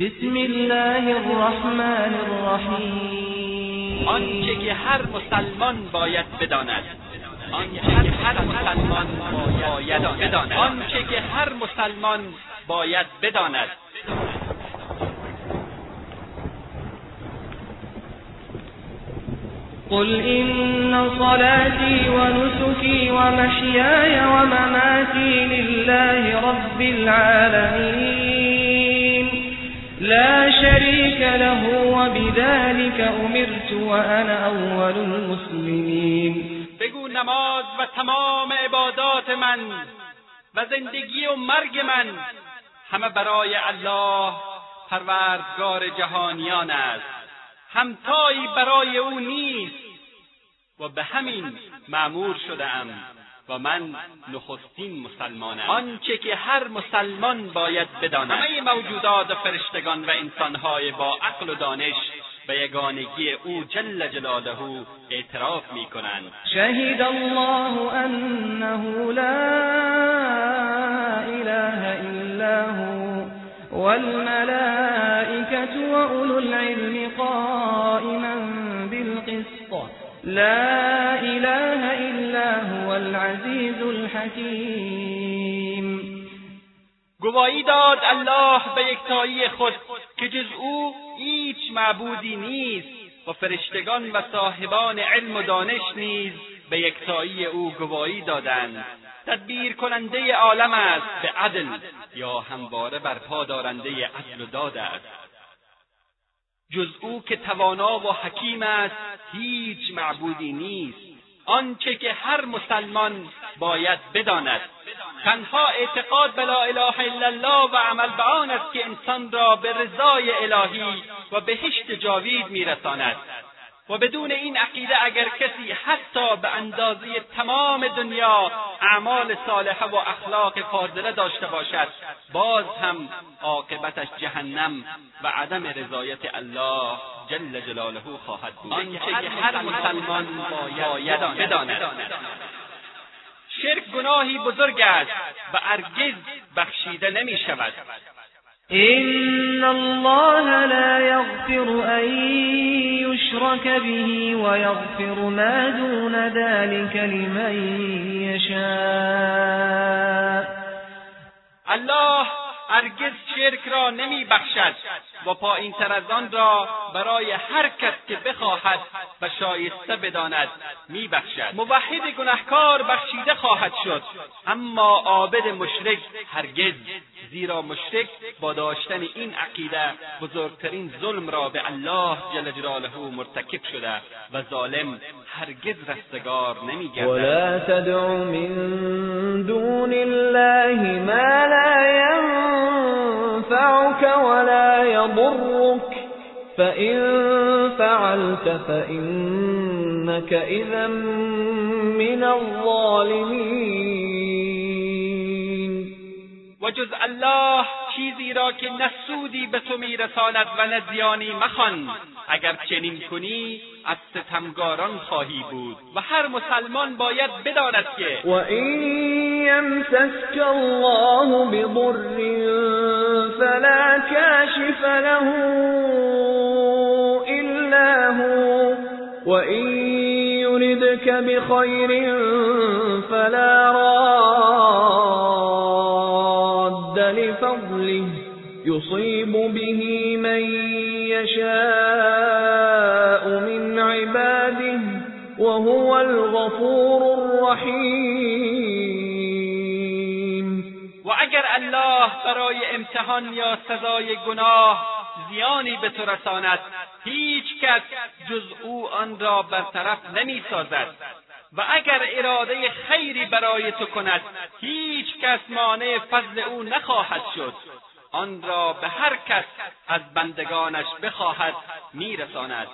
بسم الله الرحمن الرحیم. آنچه که هر مسلمان باید بداند. آنچه که هر مسلمان باید بداند. آنچه که هر مسلمان باید بداند. قل إن صلاتي ونسكي ومحياي ومماتي لله رب العالمين. لا شريك له وبذلك أمرت وأنا أول المسلمين. بگو نماز و تمام عبادات من و زندگی و مرگ من همه برای الله پروردگار جهانیان است. همتایی برای او نیست. و به همین معمور شدهام. و من نخستین مسلمانم. آنچه که هر مسلمان باید بداند. همه موجودات و فرشتگان و انسانهای با عقل و دانش به یگانگی او جل جلاله اعتراف می‌کنند. شهد الله انه لا اله الا هو والملائكة وأولو العلم قائما بالقسط. لا إله العزيز الحكيم گواهی داد الله به یکتایی خود که جز او هیچ معبودی نیست و فرشتگان و صاحبان علم و دانش نیز به یکتایی او گواهی دادند. تدبیر کننده عالم است به عدل یا همواره برپا دارنده عدل و داد است. جز او که توانا و حکیم است هیچ معبودی نیست. آنچه که هر مسلمان باید بداند. تنها اعتقاد به لا اله الا الله و عمل به آن است که انسان را به رضای الهی و بهشت جاوید میرساند. و بدون این عقیده اگر کسی حتی به اندازه تمام دنیا اعمال صالحه و اخلاق فاضله داشته باشد باز هم عاقبتش جهنم و عدم رضایت الله جل جلاله خواهد بود. آنچه که هر مسلمان باید بداند. شرک گناهی بزرگ است و هرگز بخشیده نمی شود إن الله لا يغفر أن يشرك به ويغفر ما دون ذلك لمن يشاء. الله هرگز شرک را نمی بخشد و پایین تر از آن را برای هر کس که بخواهد و شایسته بداند می بخشد موحد گنهکار بخشیده خواهد شد. اما عابد مشرک هرگز. زیرا مشرک با داشتن این عقیده بزرگترین ظلم را به الله جل جلاله مرتکب شده و ظالم هرگز رستگار نمیگردد. ولا تدع من دون الله ما لا ينفعك ولا يضرك. فإن فعلت فإنك إذا من الظالمين. و جز الله چیزی را که نه سودی به تو میرساند و نه زیانی مخوان. اگر چنین کنی از ستمگاران خواهی بود و هر مسلمان باید بداند که و این یمسسک الله بضر فلا کاشف له الا هو. و این یردك بخیر فلا يصيب به من يشاء من عباده وهو الغفور الرحیم و اگر الله برای امتحان یا سزای گناه زیانی به تو رساند هیچ کس جز او آن را برطرف نمی سازد. و اگر اراده خیری برای تو کند هیچ کس مانع فضل او نخواهد شد. آن را به هر کس از بندگانش بخواهد میرساند.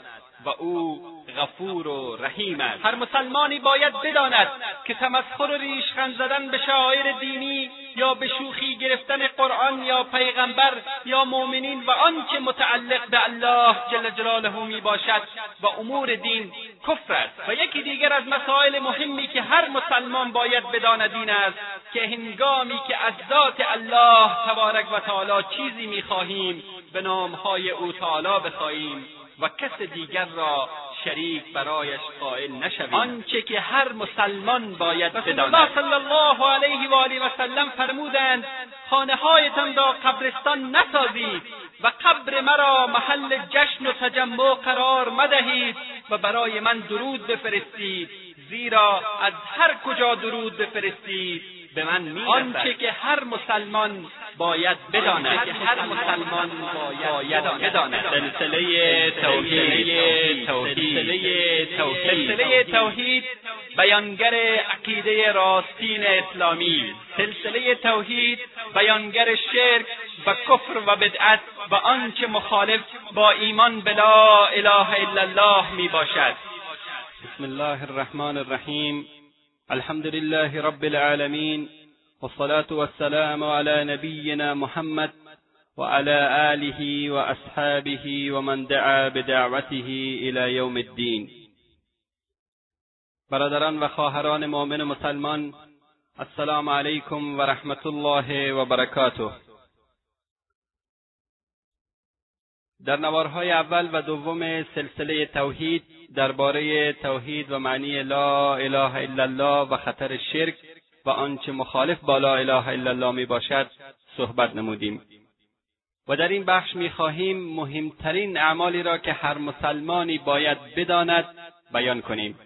و او غفور و رحیم است. هر مسلمانی باید بداند که تمسخر و ریشخند زدن به شاعر دینی یا به شوخی گرفتن قرآن یا پیغمبر یا مؤمنین و آنچه متعلق به الله جل جلاله می باشد و امور دین کفر است. و یکی دیگر از مسائل مهمی که هر مسلمان باید بداند این است که هنگامی که از ذات الله تبارک و تعالی چیزی می‌خواهیم به نامهای او تعالی بخواهیم. و کس دیگر را شریک برایش قائل نشویم. آنچه که هر مسلمان باید بداند. الله صلی الله علیه و آله و سلم فرمودند خانههایتان را قبرستان نسازید و قبر مرا محل جشن و تجمع قرار مدهید و برای من درود بفرستید زیرا از هر کجا درود بفرستید به من می‌رسد آنچه که هر مسلمان باید بداند که هر مسلمان باید بداند. سلسله توحید. سلسله توحید. سلسله توحید. بیانگر عقیده راستین اسلامی. سلسله توحید بیانگر شرک و کفر و بدعت و آنچه مخالف با ایمان به لا اله الا الله می باشد. بسم الله الرحمن الرحیم. الحمد لله رب العالمین والصلاة والسلام على نبينا محمد وعلى آله وأصحابه ومن دعا بدعوته إلى يوم الدين. برادران و خواهران مؤمن مسلمان السلام علیکم و رحمت الله و برکاته. در نوارهای اول و دوم سلسله توحید درباره توحید و معنی لا اله الا الله و خطر شرک و آنچه مخالف با لا اله الا الله می باشد صحبت نمودیم. و در این بخش می‌خواهیم مهمترین اعمالی را که هر مسلمانی باید بداند بیان کنیم.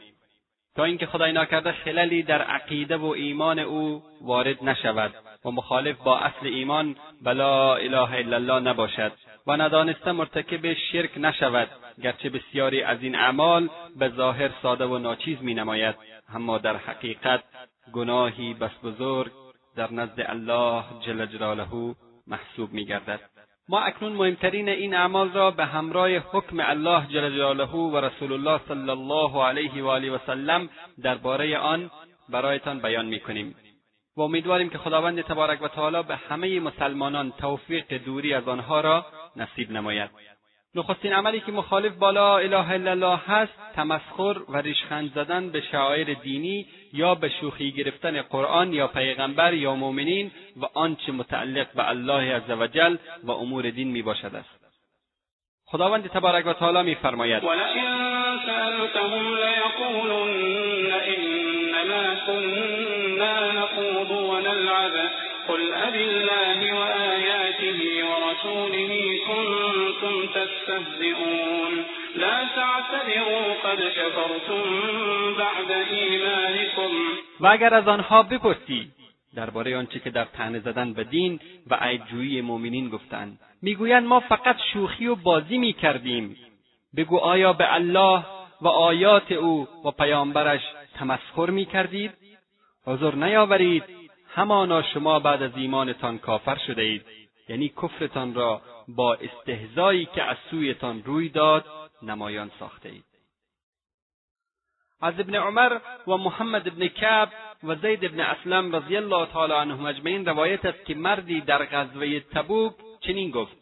تا اینکه خدای ناکرده خللی در عقیده و ایمان او وارد نشود و مخالف با اصل ایمان به لا اله الا الله نباشد و ندانسته مرتکب شرک نشود. گرچه بسیاری از این اعمال به ظاهر ساده و ناچیز می نماید اما در حقیقت گناهی بس بزرگ در نزد الله جل جلاله محسوب می گردد. ما اکنون مهمترین این اعمال را به همراه حکم الله جل جلاله و رسول الله صلی الله علیه و آله و سلم درباره آن برایتان بیان می کنیم و امیدواریم که خداوند تبارک و تعالی به همه مسلمانان توفیق دوری از آنها را نصیب نماید نخستین عملی که مخالف با لا اله الا الله هست تمسخر و ریشخند زدن به شعایر دینی یا به شوخی گرفتن قرآن یا پیغمبر یا مؤمنین و آنچه متعلق به الله عزوجل و امور دین می باشد است. خداوند تبارک و تعالی میفرماید ولئن تستهزئون. لا تعتذروا قد كفرتم بعد ایمانكم و اگر از آنها بپرسی درباره آنچه که در تنه زدن به دین و عیبجویی مؤمنین گفتند می‌گویند ما فقط شوخی و بازی می‌کردیم. بگو آیا به الله و آیات او و پیامبرش تمسخر می‌کردید؟ حضور نیاورید. همانا شما بعد از ایمانتان کافر شده اید یعنی کفرتان را با استهزایی که از سویتان روی داد نمایان ساخته اید از ابن عمر و محمد ابن کعب و زید ابن اسلم رضی الله تعالی عنهم اجمعین روایت است که مردی در غزوه تبوک چنین گفت.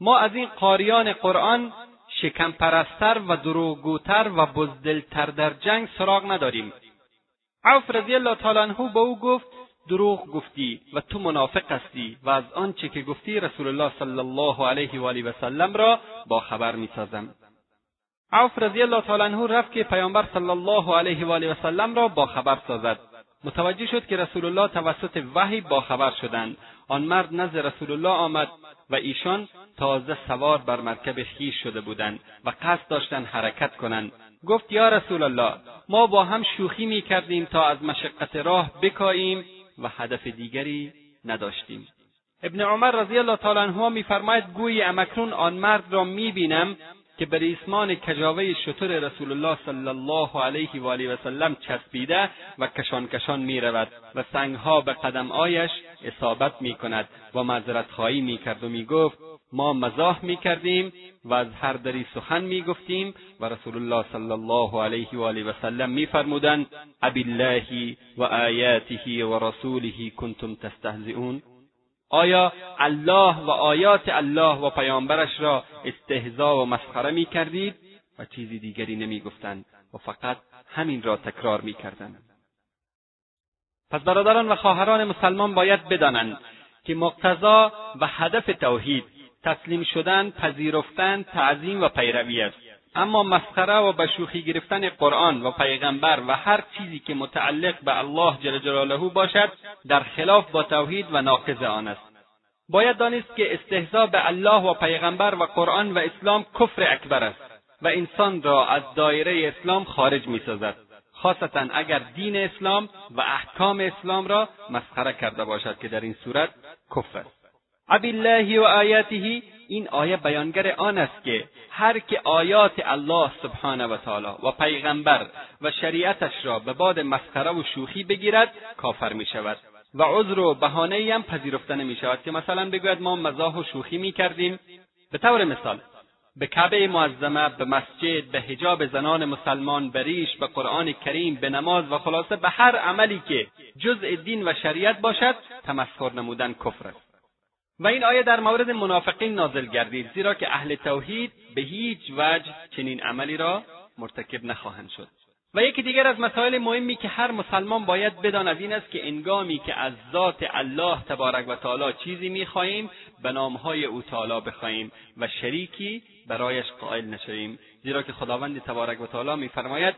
ما از این قاریان قرآن شکم پرستر و دروغگوتر و بزدلتر در جنگ سراغ نداریم. عوف رضی الله تعالی عنه به او گفت دروغ گفتی و تو منافق هستی و از آنچه که گفتی رسول الله صلی الله علیه و آله و سلم را با خبر می‌سازم. عوف رضی الله تعالی عنه رفت که پیامبر صلی الله علیه و آله و سلم را با خبر سازد. متوجه شد که رسول الله توسط وحی با خبر شدند. آن مرد نزد رسول الله آمد و ایشان تازه سوار بر مرکب خیش شده بودند و قصد داشتند حرکت کنند. گفت یا رسول الله ما با هم شوخی می کردیم تا از مشقت راه بکاییم و هدف دیگری نداشتیم. ابن عمر رضی الله تعالی عنهما میفرماید گویی امکنون آن مرد را می‌بینم که به ریسمان کجاوه شتر رسول الله صلی الله علیه و آله و سلم چسبیده و کشان کشان می‌رود و سنگها به قدم آیش اصابت می‌کند و معذرت خواهی می‌کرد و می‌گفت ما مزاح می‌کردیم و از هر دری سخن می‌گفتیم و رسول الله صلی الله علیه و آله و سلم میفرمودند ابالله و آیاته و رسوله کنتم تستهزئون؟ آیا الله و آیات الله و پیامبرش را استهزا و مسخره می‌کردید و چیزی دیگری نمی‌گفتند و فقط همین را تکرار می‌کردند؟ پس برادران و خواهران مسلمان باید بدانند که مقتضا و هدف توحید تسلیم شدن پذیرفتن تعظیم و پیروی است. اما مسخره و به شوخی گرفتن قرآن و پیغمبر و هر چیزی که متعلق به الله جل جلاله باشد در خلاف با توحید و ناقض آن است. باید دانست که استهزا به الله و پیغمبر و قرآن و اسلام کفر اکبر است و انسان را از دایره اسلام خارج می‌سازد. خاصتا اگر دین اسلام و احکام اسلام را مسخره کرده باشد که در این صورت کفر است. الله و آیاته این آیه بیانگر آن است که هر که آیات الله سبحانه و تعالی و پیغمبر و شریعتش را به باد مسخره و شوخی بگیرد کافر می شود. و عذر و بهانه هم پذیرفته نمی شود که مثلا بگوید ما مزاح و شوخی می کردیم. به طور مثال به کعبه معظمه به مسجد به حجاب زنان مسلمان به ریش به قرآن کریم به نماز و خلاصه به هر عملی که جزء دین و شریعت باشد تمسخر نمودن کفر است. و این آیه در مورد منافقین نازل گردید زیرا که اهل توحید به هیچ وجه چنین عملی را مرتکب نخواهند شد. و یکی دیگر از مسائل مهمی که هر مسلمان باید بداند این است که انگامی که از ذات الله تبارک و تعالی چیزی می‌خواهیم به نامهای او تعالی بخواهیم و شریکی برایش قائل نشویم. زیرا که خداوند تبارک و تعالی میفرماید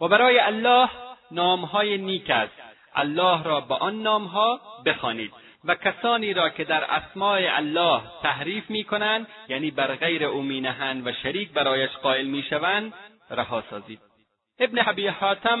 و برای الله نامهای نیک است. الله را به آن نامها بخوانید. و کسانی را که در اسماع الله تحریف می‌کنند یعنی بر غیر او مینهند و شریک برایش قائل می‌شوند رها سازید. ابن حبی حاتم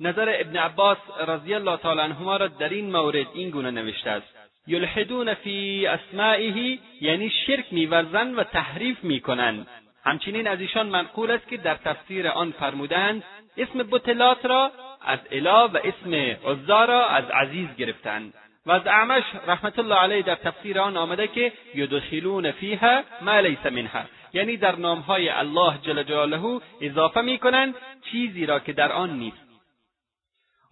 نظر ابن عباس رضی الله تعالی عنهما را در این مورد این گونه نوشته است. یلحدون فی اسمائه یعنی شرک میورزند و تحریف می‌کنند. همچنین از ایشان منقول است که در تفسیر آن فرمودند اسم بتلات را از اله و اسم عزا را از عزیز گرفتند. و از اعمش رحمت الله علیه در تفسیر آن آمده که یدخلون فیها ما لیس منها. یعنی در نامهای الله جل جلاله اضافه می‌کنند چیزی را که در آن نیست.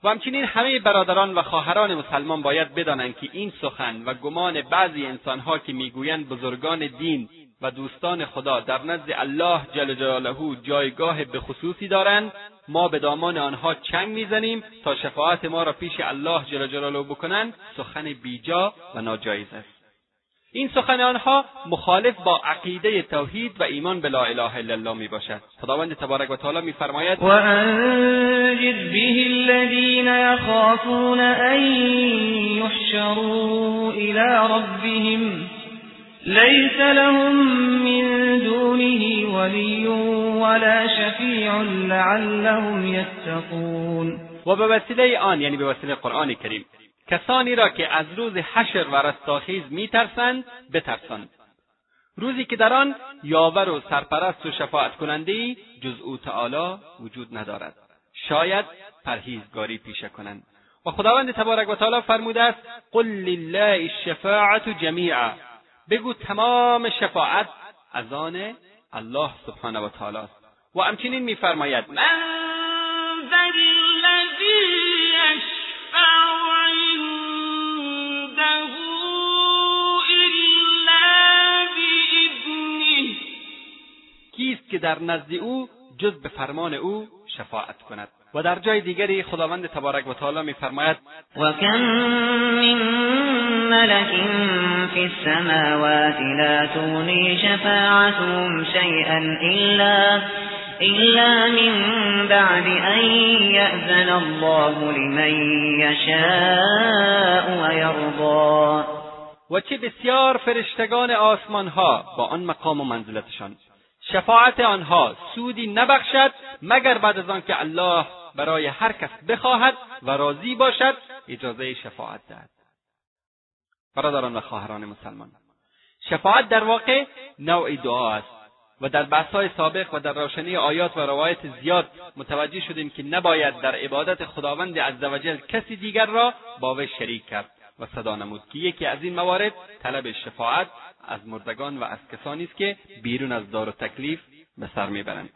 و همچنین همه برادران و خواهران مسلمان باید بدانند که این سخن و گمان بعضی انسانها که می‌گویند بزرگان دین و دوستان خدا در نزد الله جل جلاله جایگاه به خصوصی دارند. ما به دامان آنها چنگ می‌زنیم تا شفاعت ما را پیش الله جل جلاله بکنند. سخن بیجا و ناجایز است. این سخن آنها مخالف با عقیده توحید و ایمان به لا اله الا الله می باشد خداوند تبارک و تعالی میفرماید و انجد به الذین یخافون ان یحشروا الى ربهم ليس لهم من دونه ولي ولا شفیع لعلهم یتقون و به آن یعنی به قرآن کریم کسانی را که از روز حشر و رستاخیز میترسند بترسان روزی که در آن یاور و سرپرست و شفاعت کننده جز او تعالی وجود ندارد. شاید پرهیزگاری پیشه کنند. و خداوند تبارک و تعالی فرموده است قل لله الشفاعت جمیعا. بگو تمام شفاعت از آن الله سبحانه و تعالی است. و همچنین میفرماید من کیست که در نزد او جز به فرمان او شفاعت کند. و در جای دیگری خداوند تبارک و تعالی میفرماید و کم من ملک فی السماوات لا تغنی شفاعتهم شیئا الا إلا من بعد أن يأذن الله لمن يشاء ويرضى. و چه بسیار فرشتگان آسمان ها با آن مقام و منزلتشان. شفاعت آنها سودی نبخشد مگر بعد از آنکه الله برای هر کس بخواهد و راضی باشد اجازه شفاعت دهد. برادران و خواهران مسلمان. شفاعت در واقع نوع دعا است و در بحثهای سابق و در روشنی آیات و روایت زیاد متوجه شدیم که نباید در عبادت خداوند عزوجل کسی دیگر را با وی شریک کرد و صدا نمود که یکی از این موارد طلب شفاعت از مردگان و از کسانی است که بیرون از دار و تکلیف به سر می‌برند.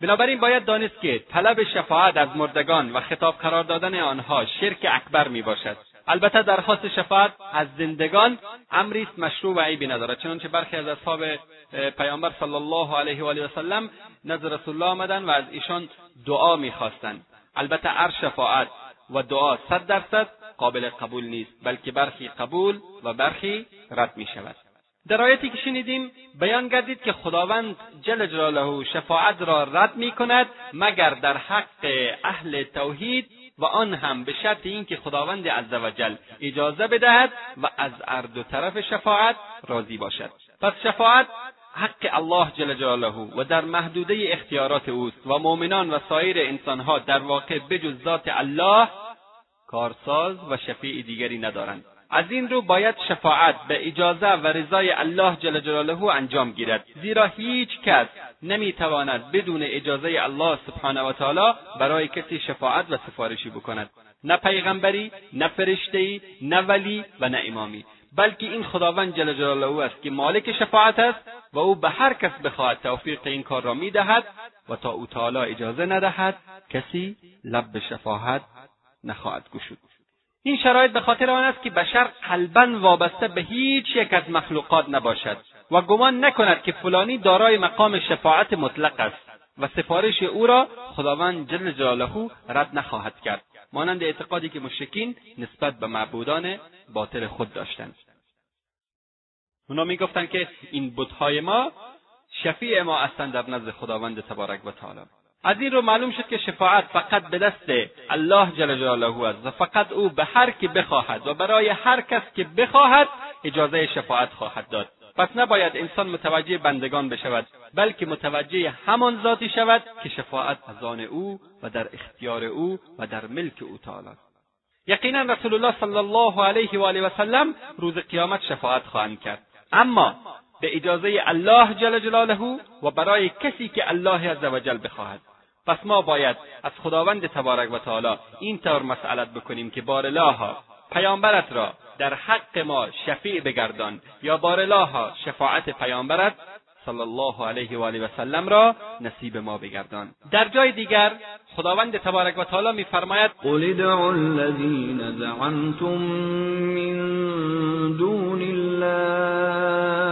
بنابراین باید دانست که طلب شفاعت از مردگان و خطاب قرار دادن آنها شرک اکبر می باشد البته درخواست شفاعت از زندگان امری است مشروع و عیبی ندارد. چنانچه برخی از اصحاب پیامبر صلی الله علیه و آله وسلم نزد رسول الله آمدند و از ایشان دعا می‌خواستند. البته هر شفاعت و دعا صد درصد قابل قبول نیست بلکه برخی قبول و برخی رد می شود در آیتی که شنیدیم بیان گردید که خداوند جل جلاله شفاعت را رد می کند مگر در حق اهل توحید و آن هم به شرط اینکه خداوند عزوجل اجازه بدهد و از هر دو طرف شفاعت راضی باشد. پس شفاعت حق الله جل جلاله و در محدوده اختیارات اوست و مؤمنان و سایر انسانها در واقع بجز ذات الله کارساز و شفیع دیگری ندارند. از این رو باید شفاعت به اجازه و رضای الله جل جلاله انجام گیرد. زیرا هیچ کس نمی‌تواند بدون اجازه الله سبحانه و تعالی برای کسی شفاعت و سفارشی بکند. نه پیغمبری نه فرشتهای نه ولی و نه امامی. بلکه این خداوند جل جلاله است که مالک شفاعت است و او به هر کس بخواهد توفیق این کار را می‌دهد و تا او تعالی اجازه ندهد کسی لب به شفاعت نخواهد گشود. این شرایط به خاطر آن است که بشر قلبا وابسته به هیچ یک از مخلوقات نباشد و گمان نکند که فلانی دارای مقام شفاعت مطلق است و سفارش او را خداوند جل جلاله رد نخواهد کرد مانند اعتقادی که مشرکین نسبت به معبودان باطل خود داشتند. اونا می‌گفتند که این بتهای ما شفیع ما هستند در نزد خداوند تبارک و تعالی. از این رو معلوم شد که شفاعت فقط به دست الله جل جلاله است و فقط او به هر کی بخواهد و برای هر کس که بخواهد اجازه شفاعت خواهد داد. پس نباید انسان متوجه بندگان بشود بلکه متوجه همان ذاتی شود که شفاعت از آن او و در اختیار او و در ملک او تعالی است. یقینا رسول الله صلی الله علیه و آله و سلم روز قیامت شفاعت خواهند کرد. اما به اجازه الله جل جلاله و برای کسی که الله عزوجل بخواهد. پس ما باید از خداوند تبارک و تعالی این طور مسئلت بکنیم که بارلاها پیامبرت را در حق ما شفیع بگردان یا بارلاها شفاعت پیامبرت صلی الله علیه و آله و سلم را نصیب ما بگردان. در جای دیگر خداوند تبارک و تعالی میفرماید قل ادعوا الذین زعمتم من دون الله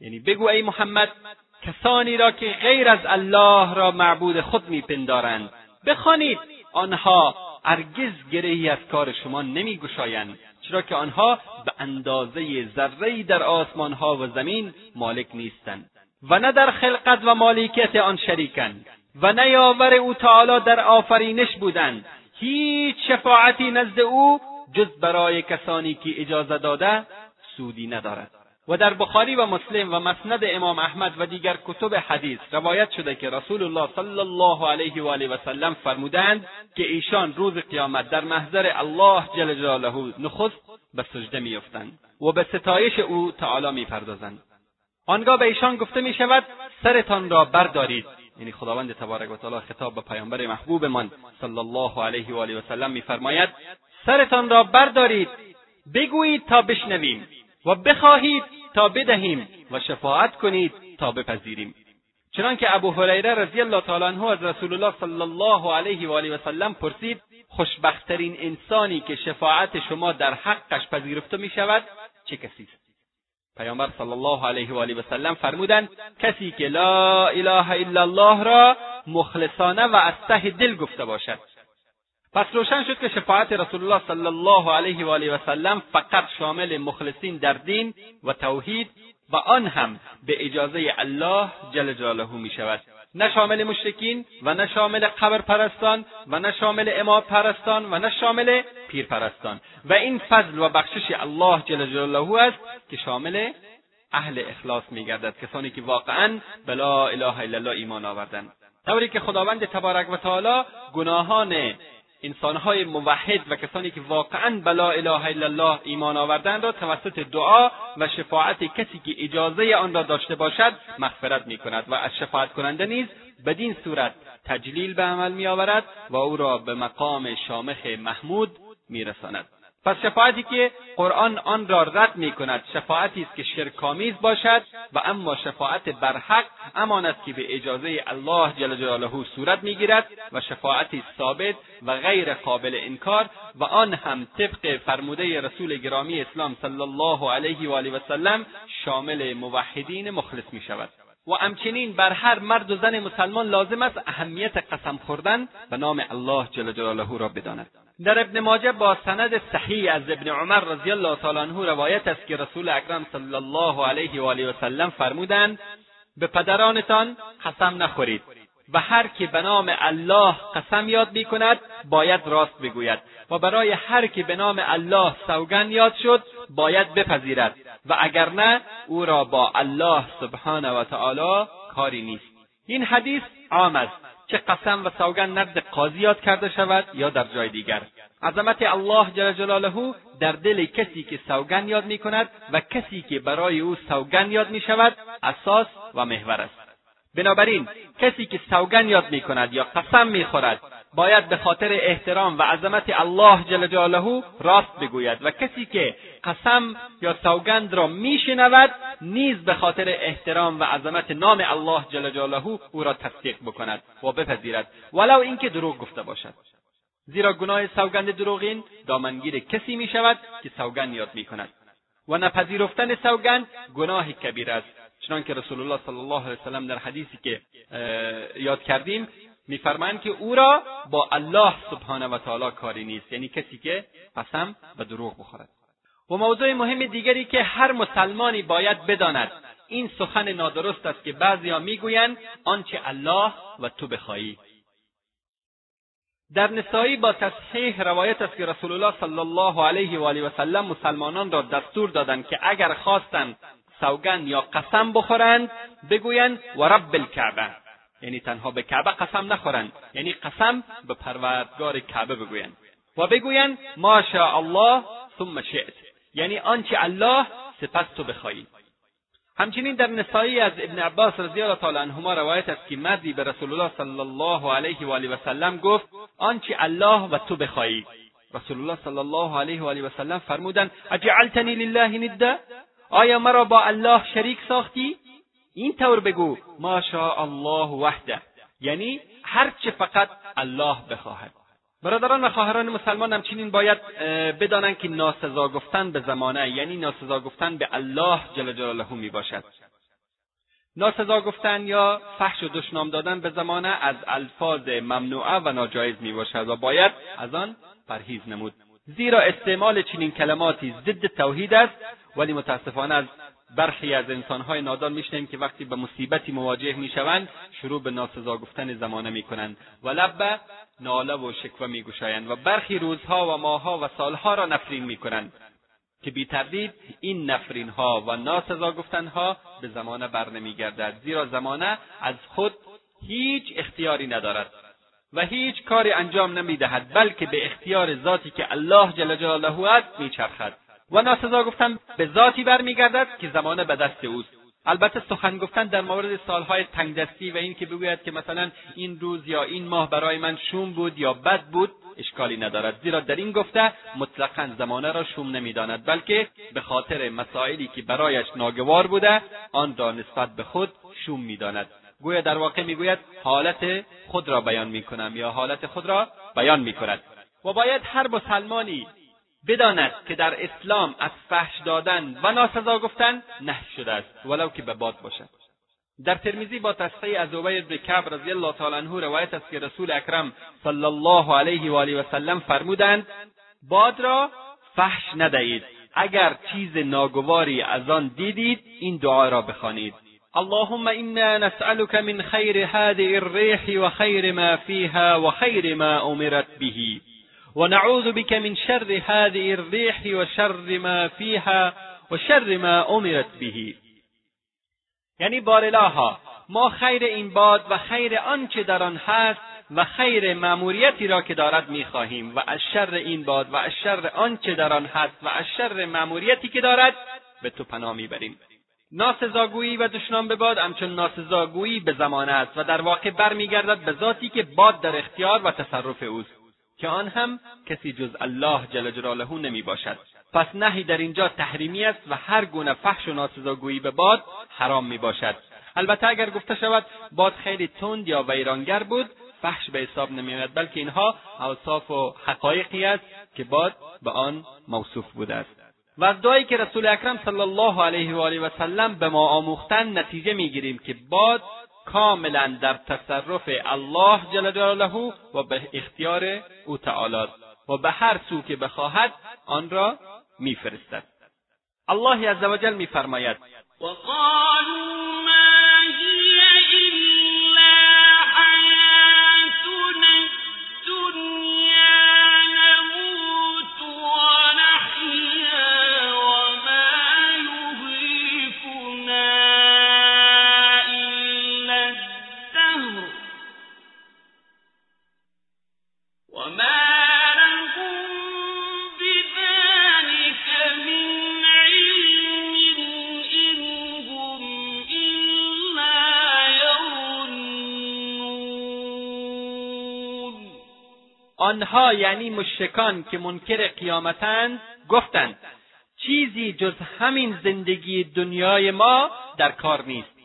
یعنی بگو ای محمد کسانی را که غیر از الله را معبود خود میپندارند بخوانید آنها هرگز گرهی از کار شما نمیگشایند چرا که آنها به اندازه ذرهای در آسمانها و زمین مالک نیستند. و نه در خلقت و مالکیت آن شریکند. و نه یاور او تعالی در آفرینش بودند. هیچ شفاعتی نزد او جز برای کسانی که اجازه داده سودی ندارد. و در بخاری و مسلم و مسند امام احمد و دیگر کتب حدیث روایت شده که رسول الله صلی الله علیه و آله و سلم فرمودند که ایشان روز قیامت در محضر الله جل جلاله نخست به سجده میافتند و به ستایش او تعالی می‌پردازند. آنگاه به ایشان گفته می شود سرتان را بردارید. یعنی خداوند تبارک و تعالی خطاب به پیامبر محبوبمان صلی الله علیه و آله و سلم میفرماید سرتان را بردارید بگویید تا بشنویم و بخواهید تا بدهیم و شفاعت کنید تا بپذیریم. چنانکه ابو هریره رضی الله تعالی عنه از رسول الله صلی الله علیه و آله و سلم پرسید خوشبختترین انسانی که شفاعت شما در حقش پذیرفته می شود چه کسی است؟ پیامبر صلی الله علیه و آله و سلم فرمودند کسی که لا اله الا الله را مخلصانه و از ته دل گفته باشد. پس روشن شد که شفاعت رسول الله صلی الله علیه و آله و سلم فقط شامل مخلصین در دین و توحید و آن هم به اجازه الله جل جلاله می شود. نه شامل مشرکین و نه شامل قبر پرستان و نه شامل امام پرستان و نه شامل پیر پرستان و این فضل و بخشش الله جل جلاله است که شامل اهل اخلاص میگردد کسانی که واقعا به لا اله الا الله ایمان آوردند طوری که خداوند تبارک و تعالی گناهان انسانهای موحد و کسانی که واقعا به لا اله الا الله ایمان آوردند را توسط دعا و شفاعت کسی که اجازه آن را داشته باشد مغفرت می کند و از شفاعت کننده نیز بدین صورت تجلیل به عمل می آورد و او را به مقام شامخ محمود می رساند. پس شفاعتی که قرآن آن را رد می کند شفاعتی است که شرکآمیز باشد و اما شفاعت برحق همان است که به اجازه الله جل جلاله صورت می‌گیرد و شفاعتی ثابت و غیر قابل انکار و آن هم طبق فرموده رسول گرامی اسلام صلی الله علیه و آله و سلم شامل موحدین مخلص می شود و همچنین بر هر مرد و زن مسلمان لازم است اهمیت قسم خوردن به نام الله جل جلاله را بداند. در ابن ماجه با سند صحیح از ابن عمر رضی الله تعالی عنه روایت است که رسول اکرم صلی الله علیه و آله و سلم فرمودند به پدرانتان قسم نخورید و هر که به نام الله قسم یاد می‌کند باید راست بگوید و برای هر که به نام الله سوگن یاد شد باید بپذیرد. و اگر نه او را با الله سبحانه و تعالی کاری نیست. این حدیث عام است چه قسم و سوگن نرد قاضی یاد کرده شود یا در جای دیگر. عظمت الله جل جلاله در دل کسی که سوگن یاد می کند و کسی که برای او سوگن یاد می شود اساس و محور است. بنابراین کسی که سوگن یاد می کند یا قسم می خورد باید به خاطر احترام و عظمت الله جل جلاله راست بگوید. و کسی که قسم یا سوگند را میشنود نیز به خاطر احترام و عظمت نام الله جل جلاله او را تصدیق بکند و بپذیرد. ولو اینکه دروغ گفته باشد. زیرا گناه سوگند دروغین دامنگیر کسی می شود که سوگند یاد می کند و نپذیرفتن سوگند گناه کبیر است. چنانکه رسول الله صلی الله علیه وسلم در حدیثی که یاد کردیم میفرمایند که او را با الله سبحانه و تعالی کاری نیست. یعنی کسی که قسم و دروغ بخورد. و موضوع مهم دیگری که هر مسلمانی باید بداند این سخن نادرست است که بعضیها می‌گویند آنچه الله و تو بخواهی. در نسایی با تصحیح روایت است که رسول الله صلی الله علیه و آله و سلم مسلمانان را دستور دادند که اگر خواستند سوگند یا قسم بخورند بگویند و رب الکعبه. یعنی تنها به کعبه قسم نخورند یعنی قسم به پروردگار کعبه بگویند و بگویند ما شاء الله ثم شئت. یعنی آنچه الله سپس تو بخواهی. همچنین در نسایی از ابن عباس رضی الله تعالی عنهما روایت است که مردی به رسول الله صلی الله علیه و آله و سلم گفت آنچه الله و تو بخواهی. رسول الله صلی الله علیه و آله و سلم فرمودند اجعلتنی لله ندا آیا مرا با الله شریک ساختی؟ این طور بگو ما الله وحده. یعنی هرچه فقط الله بخواهد. برادران و خواهران مسلمان همچنین باید بدانند که ناسزا گفتن به زمانه یعنی ناسزا گفتن به الله جل جلاله می باشد ناسزا گفتن یا فحش و دشنام دادن به زمانه از الفاظ ممنوعه و ناجایز می باشد و باید از آن پرهیز نمود. زیرا استعمال چنین کلماتی ضد توحید است ولی متاسفانه از برخی از انسانهای نادان میشنیم که وقتی به مصیبتی مواجه می‌شوند شروع به ناسزا گفتن زمانه می‌کنند و لب به ناله و شکوه میگشایند و برخی روزها و ماهها و سالها را نفرین می‌کنند که بی این نفرین ها و ناسزا گفتنها به زمانه بر نمیگردد زیرا زمانه از خود هیچ اختیاری ندارد و هیچ کاری انجام نمی‌دهد بلکه به اختیار ذاتی که الله جل جلاله است میچرخد. و ناسزا گفتن به ذاتی برمیگردد که زمانه به دست اوست. البته سخن گفتن در مورد سالهای تنگدستی و این که بگوید که مثلا این روز یا این ماه برای من شوم بود یا بد بود اشکالی ندارد. زیرا در این گفته مطلقا زمانه را شوم نمی‌داند بلکه به خاطر مسائلی که برایش ناگوار بوده آن را نسبت به خود شوم می‌داند. گویا در واقع می‌گوید حالت خود را بیان می‌کنم یا حالت خود را بیان می‌کند. و باید هر مسلمانی بداند که در اسلام از فحش دادن و ناسزا گفتن نه شده است ولو که به باد باشد. در ترمیزی با تصحیح از عبید بن کعب رضی الله تعالی عنه روایت است که رسول اکرم صلی الله علیه و آله و سلم فرمودند باد را فحش ندهید. اگر چیز ناگواری از آن دیدید این دعا را بخوانید. اللهم انا نسألك من خیر هذه الريح و خیر ما فيها و خیر ما امرت به. ونعوذ بك من شر هذه الريح وشر ما فيها وشر ما امرت به. یعنی بارلاها ما خیر این باد و خیر آنچه در آن هست و خیر مأموریتی را که دارد می‌خواهیم و از شر این باد و از شر آنچه در آن هست و از شر مأموریتی که دارد به تو پناه می‌بریم. ناسزاگویی و دشنام به باد همچون ناسزاگویی به زمانه است و در واقع برمیگردد به ذاتی که باد در اختیار و تصرف اوست. که آن هم کسی جز الله جل جلاله نمی باشد پس نهی در اینجا تحریمی است و هر گونه فحش و ناسزاگویی به باد حرام می باشد البته اگر گفته شود باد خیلی تند یا ویرانگر بود فحش به حساب نمیآید بلکه اینها اوصاف و حقایقی است که باد به آن موصوف بوده است. و از دعایی که رسول اکرم صلی الله علیه و آله و سلم به ما آموختن نتیجه می‌گیریم که باد کاملا در تصرف الله جل جلاله و به اختیار او تعالی و به هر سو که بخواهد آن را میفرستد. الله عزوجل میفرماید. وقالوا آنها یعنی مشرکان که منکر قیامتند گفتند چیزی جز همین زندگی دنیای ما در کار نیست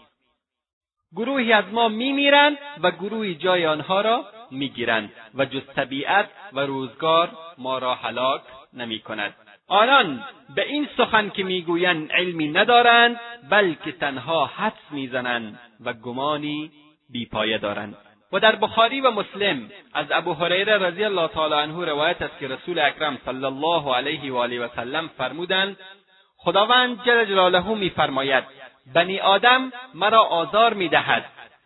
گروهی از ما میمیرند و گروهی جای آنها را می‌گیرند و جز طبیعت و روزگار ما را هلاک نمی کند. آنان به این سخن که می‌گویند علمی ندارند بلکه تنها حدس می‌زنند و گمانی بیپایه دارند و در بخاری و مسلم از ابو هریره رضی الله تعالی عنه روایت است که رسول اکرم صلی الله علیه و آله و سلم فرمودند خداوند جل جلاله میفرماید بنی آدم مرا آزار می‌دهد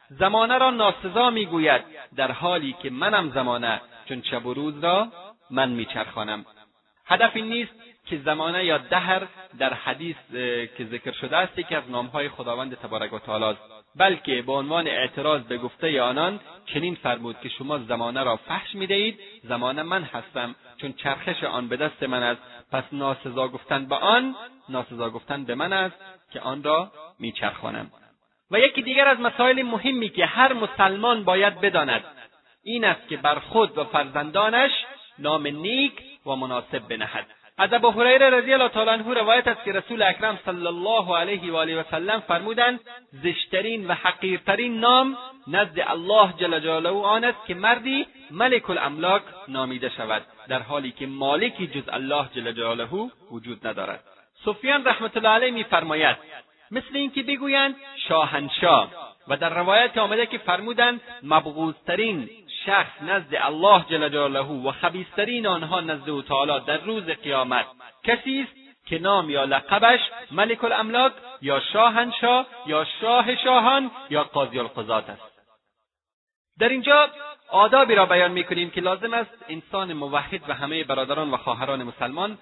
زمانه را ناسزا می‌گوید در حالی که منم زمانه چون شب و روز را من میچرخانم. هدف این نیست که زمانه یا دهر در حدیث که ذکر شده است یکی از نامهای خداوند تبارک و تعالی است. بلکه به عنوان اعتراض به گفته آنان چنین فرمود که شما زمانه را فحش می‌دهید. زمانه من هستم چون چرخش آن به دست من است. پس ناسزا گفتن به آن ناسزا گفتن به من است که آن را میچرخانم. و یکی دیگر از مسائل مهمی که هر مسلمان باید بداند این است که بر خود و فرزندانش نام نیک و مناسب بنهد. از ابو هریره رضی الله تعالی عنه روایت است که رسول اکرم صلی الله علیه و آله و سلم فرمودند زشترین و حقیرترین نام نزد الله جل جلاله آن است که مردی ملک الاملاک نامیده شود در حالی که مالکی جز الله جل جلاله وجود ندارد. سفیان رحمت الله علیه میفرماید مثل اینکه بگویند شاهنشاه و در روایت آمده که فرمودند مبغوضترین شخص نزد الله جل جلاله و خبیسترین آنها نزد او تعالی در روز قیامت. کسی است که نام یا لقبش ملک الاملاک یا شاهنشاه یا شاه شاهان یا قاضی القضات است. در اینجا آدابی را بیان می‌کنیم که لازم است انسان موحد و همه برادران و خواهران مسلمان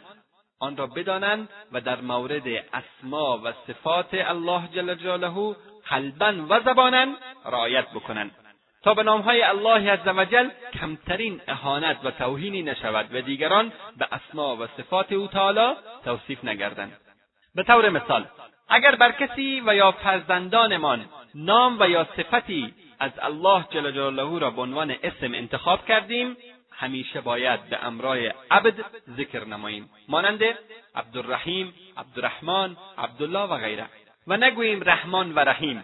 آن را بدانند و در مورد اسما و صفات الله جل جلاله قلبا و زبانا رعایت بکنند. تا به نامهای الله عزوجل کمترین اهانت و توهینی نشود. و دیگران به اسما و صفات او تعالی توصیف نگردند. به طور مثال اگر بر کسی و یا فرزندانمان نام و یا صفتی از الله جل جلاله را به عنوان اسم انتخاب کردیم همیشه باید به امرای عبد ذکر نماییم. مانند عبدالرحیم عبدالرحمن عبدالله و غیره. و نگوییم رحمان و رحیم.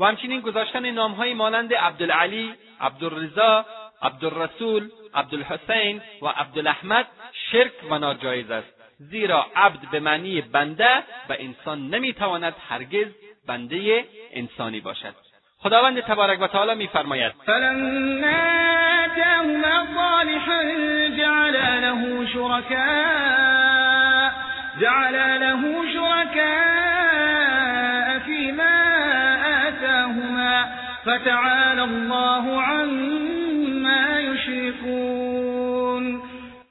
و همچنین گذاشتن نامهایی مانند عبدالعلی عبدالرضا عبدالرسول عبدالحسین و عبدالاحمد شرک و ناجایز است. زیرا عبد به معنی بنده و انسان نمی‌تواند هرگز بنده انسانی باشد. خداوند تبارک و تعالی میفرماید. فلما آتاهما صالحا جعل له جعل له فتعالى الله عما يشركون.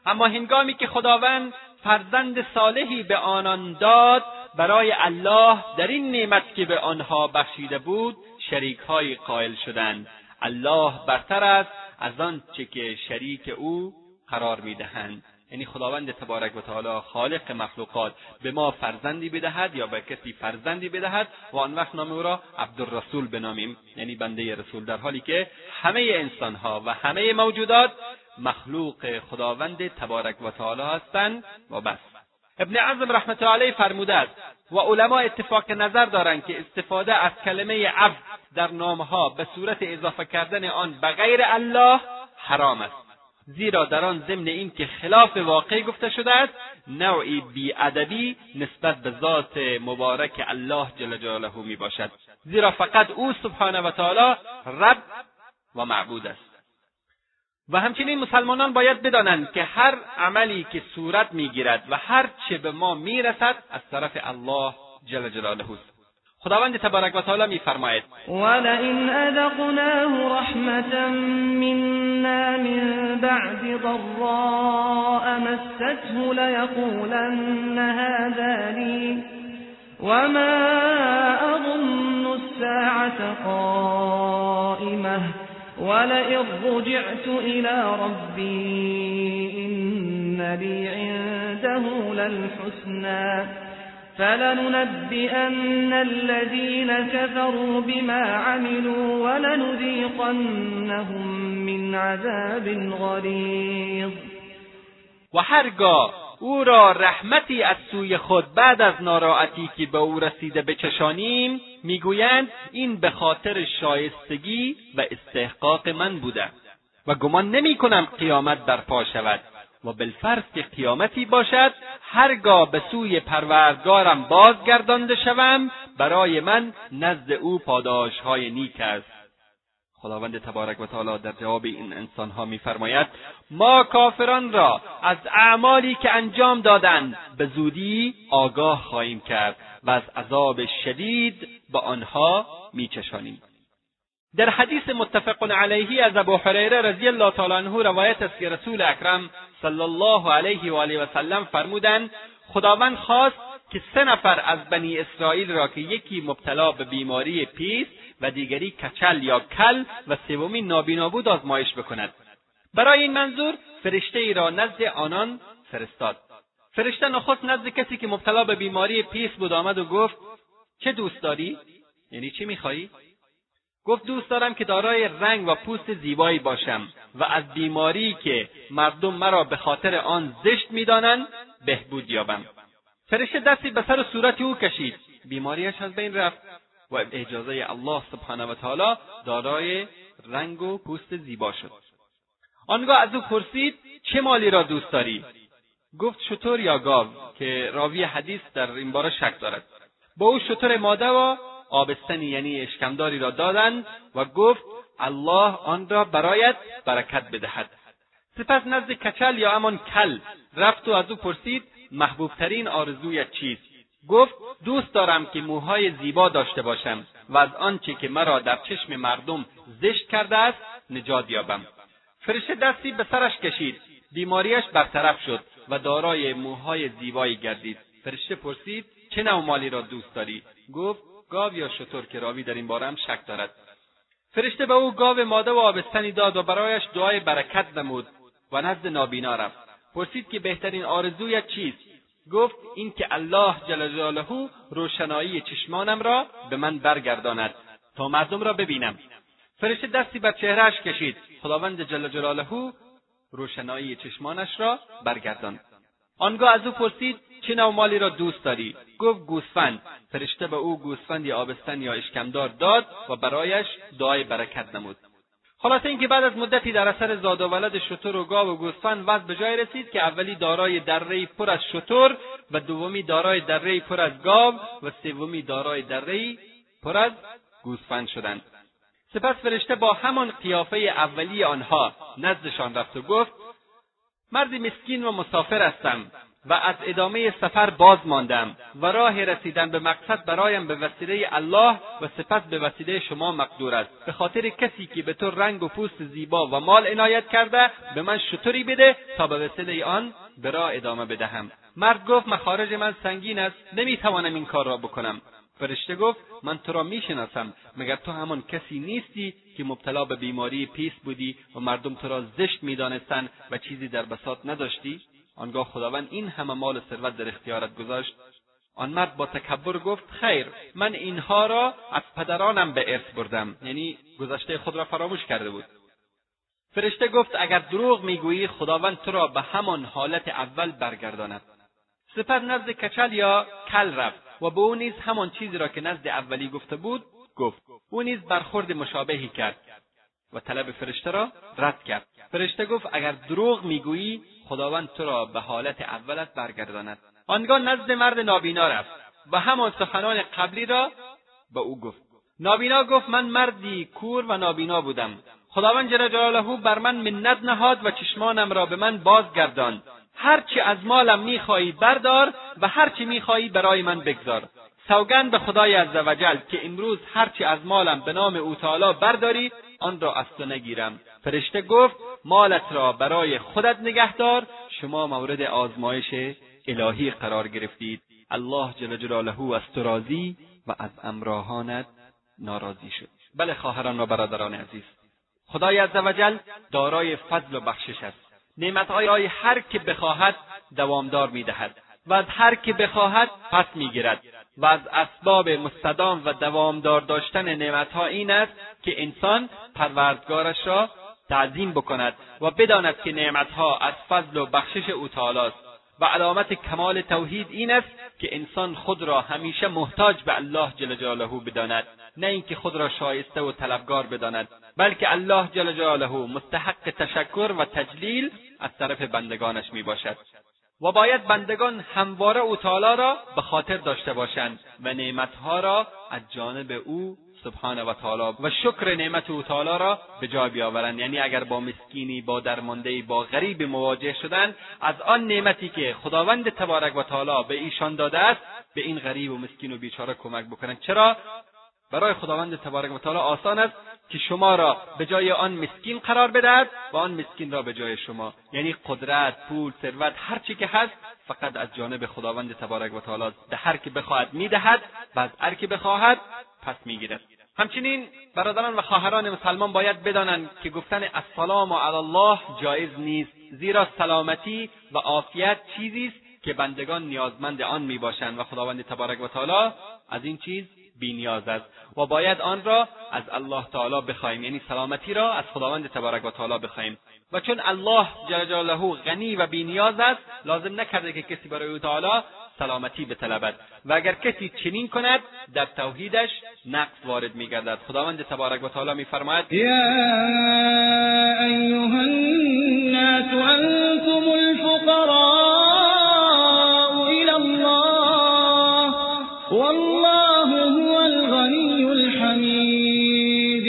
اما هنگامی که خداوند فرزند صالحی به آنان داد برای الله در این نعمت که به آنها بخشیده بود شریک های قائل شدند. الله برتر است از آنچه که شریک او قرار می‌دهند. یعنی خداوند تبارک و تعالی خالق مخلوقات به ما فرزندی بدهد یا به کسی فرزندی بدهد؟ و آن وقت نام او را عبدالرسول بنامیم. یعنی بنده رسول. در حالی که همه انسانها و همه موجودات مخلوق خداوند تبارک و تعالی هستند و بس. ابن عزم رحمت علیه فرموده است و علما اتفاق نظر دارند که استفاده از کلمه عبد در نامها به صورت اضافه کردن آن به غیر الله حرام است. زیرا در آن ضمن اینکه خلاف واقع گفته شده است نوعی بیادبی نسبت به ذات مبارک الله جل جلاله می باشد زیرا فقط او سبحانه و تعالی رب و معبود است. و همچنین مسلمانان باید بدانند که هر عملی که صورت می‌گیرد و هر چه به ما می‌رسد از طرف الله جل جلاله است. خداوند تبارک و تعالی میفرماید. ولئن أذقناه رحمة منا من بعد ضراء مسته ليقولن هذا لي وما أظن الساعة قائمة ولئن رجعت إلى ربي إن لي عنده للحسنى فلننبئن الذين كفروا بما عملوا ولنذيقنهم من عذاب غلیظ و هرگاه او را رحمتی از سوی خود بعد از ناراحتی که به او رسیده بچشانیم می‌گویند این به خاطر شایستگی و استحقاق من بوده و گمان نمی کنم قیامت برپا شود. و بالفرض که قیامتی باشد هرگاه به سوی پروردگارم بازگردانده شوم برای من نزد او پاداشهای نیک است. خداوند تبارک و تعالی در جواب این انسانها میفرماید ما کافران را از اعمالی که انجام دادند به زودی آگاه خواهیم کرد و از عذاب شدید به آنها میچشانیم. در حدیث متفق علیه از ابو حریره رضی الله تعالی عنه روایت است که رسول اکرم صلی الله علیه و آله و سلم فرمودند خداوند خواست که سه نفر از بنی اسرائیل را که یکی مبتلا به بیماری پیس و دیگری کچل یا کل و سومی نابینا بود آزمایش بکند. برای این منظور فرشته ای را نزد آنان فرستاد. فرشته نخست نزد کسی که مبتلا به بیماری پیس بود آمد و گفت چه دوست داری؟ یعنی چی می‌خواهی گفت دوست دارم که دارای رنگ و پوست زیبایی باشم و از بیماری که مردم مرا به خاطر آن زشت می‌دانند بهبود یابم. فرشته دستی به سر و صورت او کشید. بیماریش از بین رفت و اجازه الله سبحانه و تعالی دارای رنگ و پوست زیبا شد. آنگاه از او پرسید چه مالی را دوست داری؟ گفت شطور یا گاو که راوی حدیث در این باره شک دارد. با او شطور ماده و آبستنی یعنی اشکمداری را دادند و گفت الله آن را برایت برکت بدهد. سپس نزد کچل یا همان کل رفت و از او پرسید محبوبترین آرزویت چیست؟ گفت دوست دارم که موهای زیبا داشته باشم و از آنچه که مرا در چشم مردم زشت کرده است نجات یابم. فرشته دستی به سرش کشید. بیماریش برطرف شد و دارای موهای زیبایی گردید. فرشته پرسید چه نوع مالی را دوست داری؟ گفت گاو یا شطور که راوی در این باره هم شک دارد. فرشته به او گاو ماده و آبستنی داد و برایش دعای برکت نمود و نزد نابینا رفت. پرسید که بهترین آرزویت چیست؟ گفت این که الله جل جلاله روشنایی چشمانم را به من برگرداند تا مردم را ببینم. فرشته دستی بر چهرهاش کشید. خداوند جل جلاله روشنایی چشمانش را برگرداند. آنگاه از او پرسید چه نوع مالی را دوست داری؟ گفت گوسفند. فرشته به او گوسفندی آبستن یا اشکمدار داد و برایش دعای برکت نمود. خلاصه اینکه بعد از مدتی در اثر زاد و ولد شتر و گاو و گوسفند وضع به جای رسید که اولی دارای درهای پر از شتر و دومی دارای درهای پر از گاو و سومی دارای درهای پر از گوسفند شدند. سپس فرشته با همان قیافه اولی آنها نزدشان رفت و گفت مردی مسکین و مسافر هستم. و از ادامه سفر باز ماندم و راه رسیدن به مقصد برایم به وسیله الله و سپس به وسیله شما مقدور است. به خاطر کسی که به تو رنگ و پوست زیبا و مال عنایت کرده به من شطوری بده تا به وسیله آن به راه ادامه بدهم. مرد گفت مخارج من سنگین است نمی‌توانم این کار را بکنم. فرشته گفت من تو را می‌شناسم مگر تو همان کسی نیستی که مبتلا به بیماری پیس بودی و مردم تو را زشت می‌دانستند و چیزی در بساط نداشتی؟ آنگاه خداوند این همه مال و ثروت در اختیارت گذاشت. آن مرد با تکبر گفت خیر من اینها را از پدرانم به ارث بردم. یعنی گذشته خود را فراموش کرده بود. فرشته گفت اگر دروغ می‌گویی خداوند تو را به همان حالت اول برگرداند. سپس نزد کچل یا کل رفت و به او نیز همان چیزی را که نزد اولی گفته بود گفت. او نیز برخورد مشابهی کرد و طلب فرشته را رد کرد. فرشته گفت اگر دروغ می‌گویی خداوند تو را به حالت اولت برگرداند. آنگاه نزد مرد نابینا رفت و همان سخنان قبلی را به او گفت. نابینا گفت من مردی کور و نابینا بودم. خداوند جل جلاله بر من منت نهاد و چشمانم را به من بازگرداند هرچی از مالم می‌خواهی بردار و هرچی می‌خواهی برای من بگذار. سوگند به خدای عزوجل که امروز هرچی از مالم به نام او تعالی برداری آن را از تو نگیرم. فرشته گفت مالت را برای خودت نگهدار. شما مورد آزمایش الهی قرار گرفتید. الله جل جلاله از تو راضی و از امراهانت ناراضی شد. بله خواهران و برادران عزیز. خدای عزوجل دارای فضل و بخشش است. نعمتهای هر که بخواهد دوامدار می‌دهد و از هر که بخواهد پس می‌گیرد. و از اسباب مستدام و دوامدار داشتن نعمتها این است که انسان پروردگارش را تعظیم بکند و بداند که نعمتها از فضل و بخشش او تعالی است و علامت کمال توحید این است که انسان خود را همیشه محتاج به الله جل جلاله بداند. نه اینکه خود را شایسته و طلبگار بداند بلکه الله جل جلاله مستحق تشکر و تجلیل از طرف بندگانش می باشد و باید بندگان همواره او تعالی را به خاطر داشته باشند و نعمتها را از جانب او سبحانه و تعالی و شکر نعمت او تعالی را به جای بیاورند. یعنی اگر با مسکینی با درمانده با غریب مواجه شدند از آن نعمتی که خداوند تبارک و تعالی به ایشان داده است به این غریب و مسکین و بیچاره کمک بکنند. چرا؟ برای خداوند تبارک و تعالی آسان است که شما را به جای آن مسکین قرار بدهد و آن مسکین را به جای شما. یعنی قدرت پول ثروت هر چی که هست فقط از جانب خداوند تبارک و تعالی به هر که بخواهد می‌دهد و از هر که بخواهد پس می‌گیرد. همچنین برادران و خواهران مسلمان باید بدانند که گفتن السلام علی الله جایز نیست زیرا سلامتی و عافیت چیزی است که بندگان نیازمند آن می‌باشند و خداوند تبارک و تعالی از این چیز بینیاز است و باید آن را از الله تعالی بخواهیم یعنی سلامتی را از خداوند تبارک و تعالی بخواهیم و چون الله جل جلاله غنی و بینیاز است لازم نکرده که کسی برای او تعالی سلامتی بطلبد و اگر کسی چنین کند در توحیدش نقص وارد میگردد. خداوند تبارک و تعالی میفرماید یا ایها الناس انتم الفقراء الى الله والله هو الغنی الحمید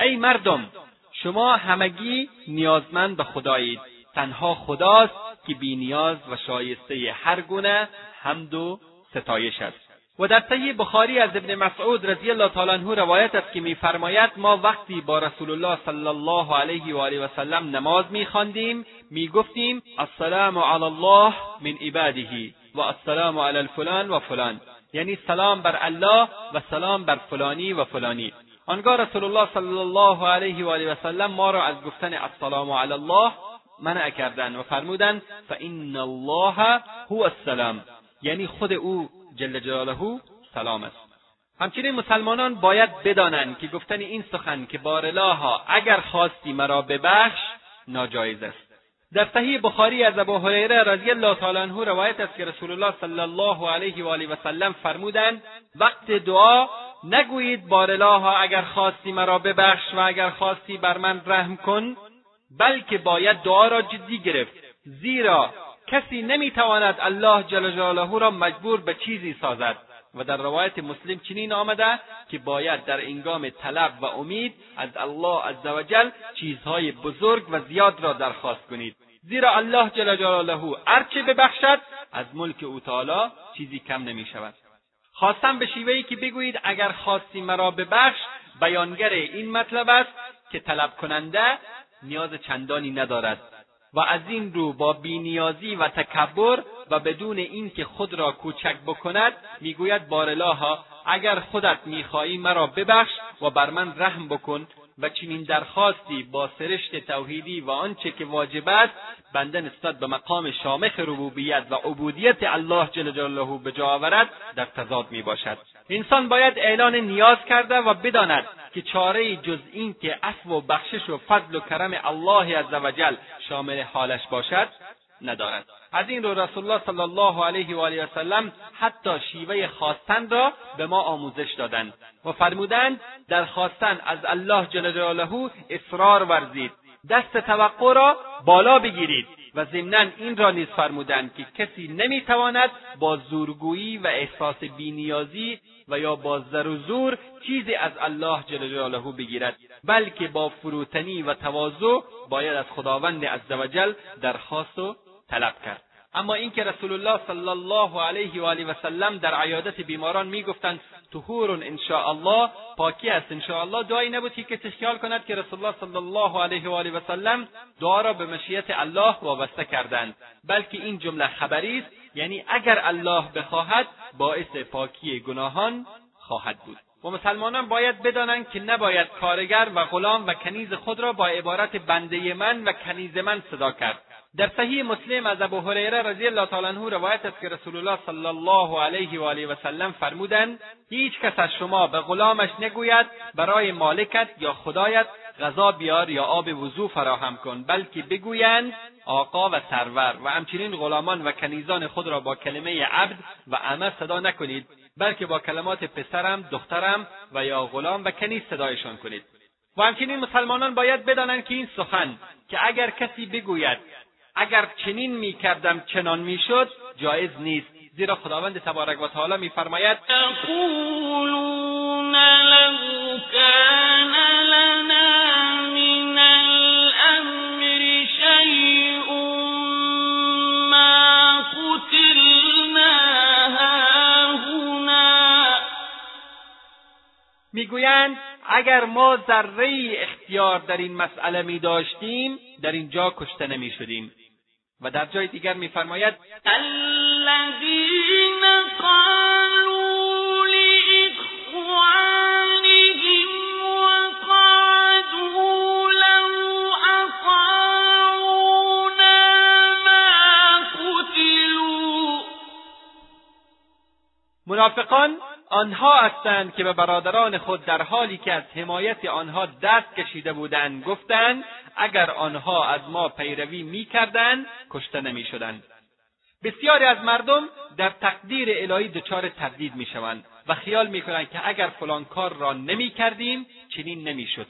ای مردم شما همگی نیازمند به خدایید. تنها خداست که بینیاز و شایسته هر گونه حمد و ستایش است. و در صحیح بخاری از ابن مسعود رضی الله تعالی عنه روایت است که میفرماید ما وقتی با رسول الله صلی الله علیه و آله و سلم نماز میخواندیم می‌گفتیم السلام علی الله من عباده و السلام علی الفلان و فلان. یعنی سلام بر الله و سلام بر فلانی و فلانی. آنگاه رسول الله صلی الله علیه و آله و سلم ما را از گفتن السلام علی الله منع کردند و فرمودند فان الله هو السلام. یعنی خود او جل جلاله سلام است. همچنین مسلمانان باید بدانند که گفتن این سخن که بارلاها اگر خواستی مرا ببخش ناجایز است. در صحیح بخاری از ابو هریره رضی الله تعالی عنه روایت است که رسول الله صلی الله علیه و آله و سلم فرمودند وقت دعا نگویید بارلاها اگر خواستی مرا ببخش و اگر خواستی بر من رحم کن. بلکه باید دعا را جدی گرفت. زیرا کسی نمی‌تواند الله جل جلاله را مجبور به چیزی سازد. و در روایت مسلم چنین آمده که باید در انگام طلب و امید از الله عزوجل چیزهای بزرگ و زیاد را درخواست کنید. زیرا الله جل جلاله هرچه ببخشد از ملک او تعالی چیزی کم نمی شود خواستم به شیوهی که بگویید اگر خواستی مرا ببخش بیانگر این مطلب است که طلب کننده نیاز چندانی ندارد. و از این رو با بینیازی و تکبر و بدون اینکه خود را کوچک بکند می‌گوید بارالها اگر خودت می‌خواهی مرا ببخش و بر من رحم بکن و چنین درخواستی با سرشت توحیدی و آنچه که واجب است بنده نسبت به مقام شامخ ربوبیت و عبودیت الله جل جلاله به جا آورد در تضاد می باشد انسان باید اعلان نیاز کرده و بداند که چاره جز این که عفو و بخشش و فضل و کرم الله عزوجل شامل حالش باشد ندارد. از این رو رسول الله صلی الله علیه و آله وسلم حتی شیوه خواستن را به ما آموزش دادند و فرمودند در خواستن از الله جل جلاله اصرار ورزید. دست توقع را بالا بگیرید. و ضمنا این را نیز فرمودند که کسی نمی‌تواند با زورگویی و احساس بینیازی و یا با زر و زور چیزی از الله جل جلاله بگیرد بلکه با فروتنی و تواضع باید از خداوند عزوجل درخواست و طلب کرد. اما اینکه رسول الله صلی الله علیه و آله و سلم در عیادت بیماران می‌گفتند طهور ان الله پاکی است ان الله دعایی نبود که کسی خیال کند که رسول الله صلی الله علیه و آله و سلم دعا را به مشیت الله وابسته کردند. بلکه این جمله خبری است یعنی اگر الله بخواهد باعث پاکی گناهان خواهد بود. و مسلمانان باید بدانند که نباید کارگر و غلام و کنیز خود را با عبارت بنده من و کنیز من صدا کرد. در صحیح مسلم از ابو هریره رضی الله تعالی عنه روایت است که رسول الله صلی الله علیه و آله و سلم فرمودند هیچ کس از شما به غلامش نگوید برای مالکت یا خدایت غذا بیار یا آب وضو فراهم کن بلکه بگویند آقا و سرور و همچنین غلامان و کنیزان خود را با کلمه عبد و امه صدا نکنید بلکه با کلمات پسرم دخترم و یا غلام و کنیز صدایشان کنید. و همچنین مسلمانان باید بدانند که این سخن که اگر کسی بگوید اگر چنین می‌کردم چنان می‌شد جایز نیست. زیرا خداوند تبارک و تعالی میفرماید یقولون لو لنا من الامر ما قتلنا هاهنا. می‌گویند اگر ما ذره اختیار در این مسئله می داشتیم در اینجا کشته نمی شدیم و در جای دیگر میفرماید الذین قالوا لاخوانهم وقعدوا لو اطاعونا ما قتلوا. منافقان آنها هستند که به برادران خود در حالی که از حمایت آنها دست کشیده بودند گفتند اگر آنها از ما پیروی می‌کردند کشته نمی‌شدند. بسیاری از مردم در تقدیر الهی دچار تردید می‌شوند و خیال می‌کنند که اگر فلان کار را نمی‌کردیم چنین نمی‌شد.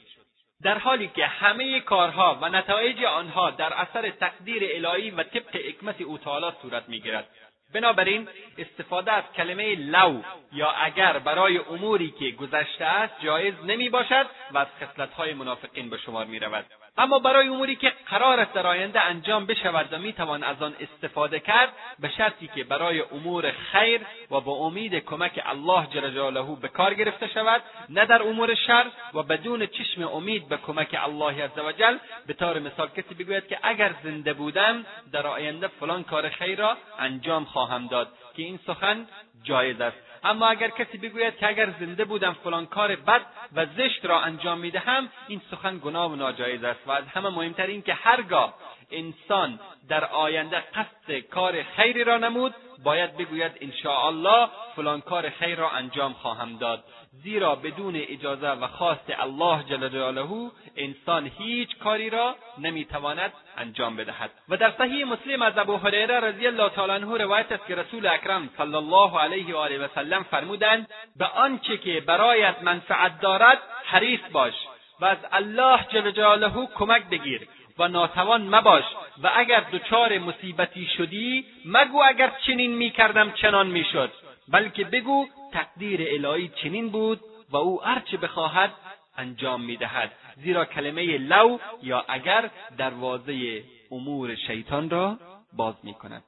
در حالی که همه کارها و نتایج آنها در اثر تقدیر الهی و طبق حکمت او تعالی صورت می‌گیرد. بنابراین استفاده از کلمه لو یا اگر برای اموری که گذشته است جایز نمی باشد و از خصلتهای منافقین به شمار می رود. اما برای اموری که قرار است در آینده انجام بشود و می‌توان از آن استفاده کرد به شرطی که برای امور خیر و با امید کمک الله جل جلاله به کار گرفته شود نه در امور شر و بدون چشم امید به کمک الله عزوجل به طور مثال کسی بگوید که اگر زنده بودم در آینده فلان کار خیر را انجام خواهم داد که این سخن جایز است. اما اگر کسی بگوید که اگر زنده بودم فلان کار بد و زشت را انجام می‌دهم این سخن گناه و ناجایز است و از همه مهمتر این که هرگاه انسان در آینده قصد کار خیری را نمود باید بگوید الله فلان کار خیر را انجام خواهم داد. زیرا بدون اجازه و خواست الله جل جلاله انسان هیچ کاری را نمی‌تواند انجام بدهد. و در صحیح مسلم از ابو هریره رضی الله تعالی عنه روایت است که رسول اکرم صلی الله علیه و آله و سلم فرمودند به آنچه که برایت منفعت دارد حریص باش و از الله جل جلاله کمک بگیر. و ناتوان مباش و اگر دچار مصیبتی شدی مگو اگر چنین می‌کردم چنان می‌شد. بلکه بگو تقدیر الهی چنین بود و او هرچه بخواهد انجام می‌دهد. زیرا کلمه لو یا اگر دروازه امور شیطان را باز می‌کند.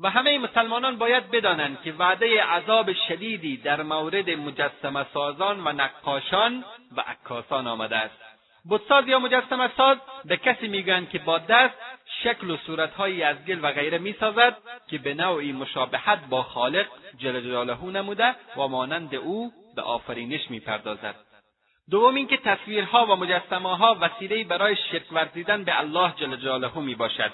و همه مسلمانان باید بدانند که وعده عذاب شدیدی در مورد مجسمه سازان و نقاشان و عکاسان آمده است. بتساز یا مجسمه ساز به کسی می‌گویند که با دست شکل و صورتهایی از گل و غیره می‌سازد که به نوعی مشابهت با خالق جل جلاله نموده و مانند او به آفرینش می‌پردازد. دوم اینکه تصویرها و مجسمهها وسیلهای برای شرک ورزیدن به الله جل جلاله می‌باشد.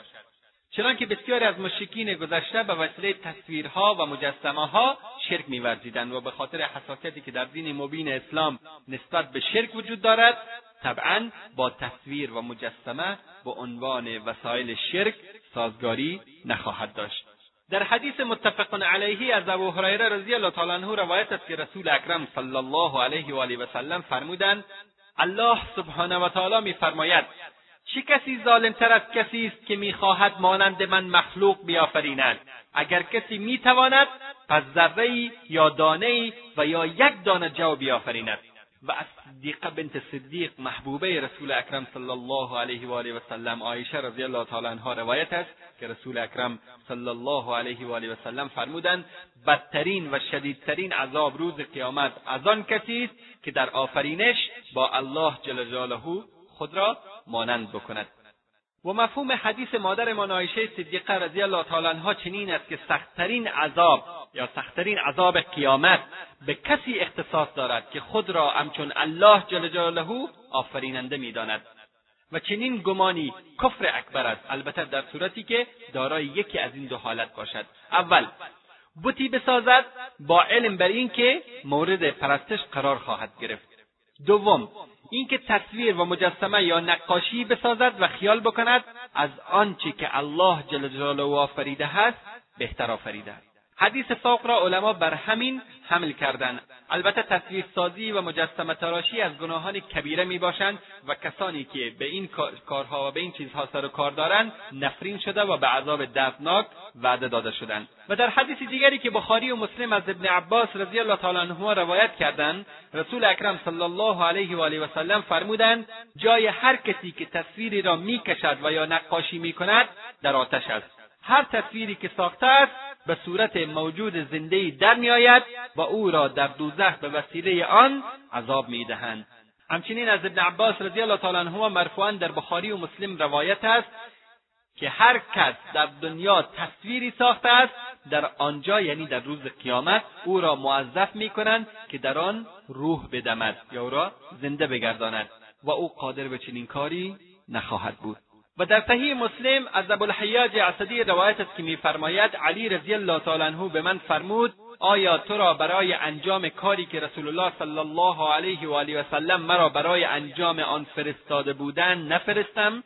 چنانکه بسیاری از مشرکین گذشته به وسیله تصویرها و مجسمهها شرک میورزیدند و به خاطر حساسیتی که در دین مبین اسلام نسبت به شرک وجود دارد طبعا با تصویر و مجسمه به عنوان وسایل شرک سازگاری نخواهد داشت. در حدیث متفق علیه از ابو هریره رضی الله تعالی عنه روایت است که رسول اکرم صلی الله علیه و آله و سلم فرمودند الله سبحانه و تعالی میفرماید چه کسی ظالمتر از کسی است که می‌خواهد مانند من مخلوق بیافریند؟ اگر کسی می‌تواند پس ذره یا دانه و یا یک دانه جو بیافریند. و از صدیقه بنت صدیق محبوبه رسول اکرم صلی الله علیه و آله و سلم عایشه رضی الله تعالی عنها روایت است که رسول اکرم صلی الله علیه و آله و سلم فرمودند بدترین و شدیدترین عذاب روز قیامت از آن کسی است که در آفرینش با الله جل جلاله خود را مانند بکند. و مفهوم حدیث مادرمان عایشه صدیقه رضی الله تعالی عنها چنین است که سختترین عذاب یا سختترین عذاب قیامت به کسی اختصاص دارد که خود را همچون الله جل جلاله آفریننده می‌داند. و چنین گمانی کفر اکبر است. البته در صورتی که دارای یکی از این دو حالت باشد. اول بتی بسازد با علم بر اینکه مورد پرستش قرار خواهد گرفت. دوم اینکه تصویر و مجسمه یا نقاشی بسازد و خیال بکند از آنچه که الله جل جلاله آفریده هست بهتر آفریده است. حدیث فوق را علما بر همین حمل کردند البته تصویرسازی و مجسمه تراشی از گناهان کبیره می باشند و کسانی که به این کارها و به این چیزها سر و کار دارند نفرین شده و به عذاب دردناک وعده داده شدند. و در حدیث دیگری که بخاری و مسلم از ابن عباس رضی الله تعالی عنهما روایت کردند رسول اکرم صلی الله علیه و آله و سلم فرمودند جای هر کسی که تصویری را می‌کشد و یا نقاشی می‌کند در آتش است. هر تصویری که ساخته است به صورت موجود زندهای در میآید و او را در دوزخ به وسیله آن عذاب می‌دهند. همچنین از ابن عباس رضی الله تعالی عنهما مرفوعا در بخاری و مسلم روایت است که هر کس در دنیا تصویری ساخته است در آنجا یعنی در روز قیامت او را موظف می‌کنند که در آن روح بدمد یا او را زنده بگرداند و او قادر به چنین کاری نخواهد بود. و در صحیح مسلم از ابوالحیاج اسدی روایت است که میفرماید علی رضی الله تعالی عنه به من فرمود آیا تو را برای انجام کاری که رسول الله صلی الله علیه و آله و سلم مرا برای انجام آن فرستاده بودند نفرستم؟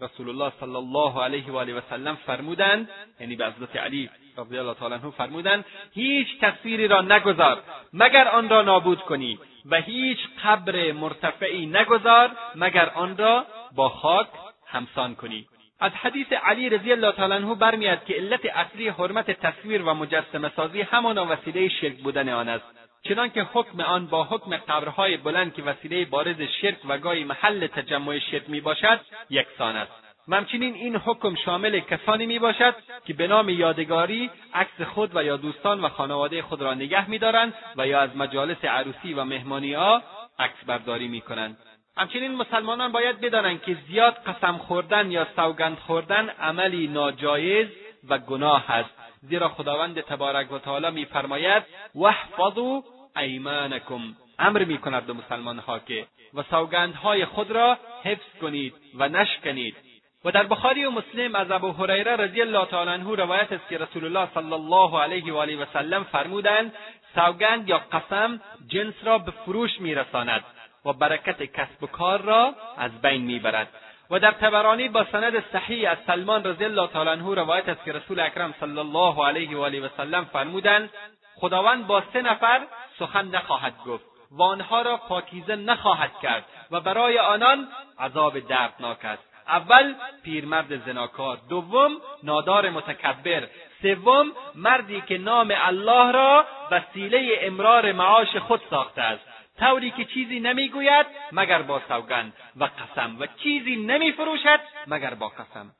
رسول الله صلی الله علیه و آله و سلم فرمودند یعنی به حضرت علی رضی الله تعالی عنه فرمودند هیچ تصویری را نگذار مگر آن را نابود کنی و هیچ قبر مرتفعی نگذار مگر آن را با خاک همسان کنی. از حدیث علی رضی الله تعالی عنه برمیاد که علت اصلی حرمت تصویر و مجسمه سازی همان وسیله شرک بودن آن است. چنانکه حکم آن با حکم قبرهای بلند که وسیله بارز شرک و گاهی محل تجمع شرک می باشد یکسان است. و همچنین این حکم شامل کسانی می باشد که به نام یادگاری عکس خود و یا دوستان و خانواده خود را نگه میدارند و یا از مجالس عروسی و مهمانی ها عکس برداری می کنند همچنین مسلمانان باید بدانند که زیاد قسم خوردن یا سوگند خوردن عملی ناجایز و گناه است. زیرا خداوند تبارک و تعالی میفرماید واحفظوا ایمانکم امر می‌کند به مسلمانها که و سوگندهای خود را حفظ کنید و نشکنید. و در بخاری و مسلم از ابو هریره رضی الله تعالی عنه روایت است که رسول الله صلی الله علیه و آله و سلم فرمودند سوگند یا قسم جنس را به فروش میرساند. و برکت کسب و کار را از بین می‌برد. و در تبرانی با سند صحیح از سلمان رضی الله تعالی عنه روایت است که رسول اکرم صلی الله علیه و آله و سلم فرمودند خداوند با سه نفر سخن نخواهد گفت و آنها را پاکیزه نخواهد کرد و برای آنان عذاب دردناک است. اول پیرمرد زناکار. دوم نادار متکبر. سوم مردی که نام الله را وسیله امرار معاش خود ساخته است. طوری که چیزی نمی‌گوید مگر با سوگند و قسم و چیزی نمیفروشد مگر با قسم.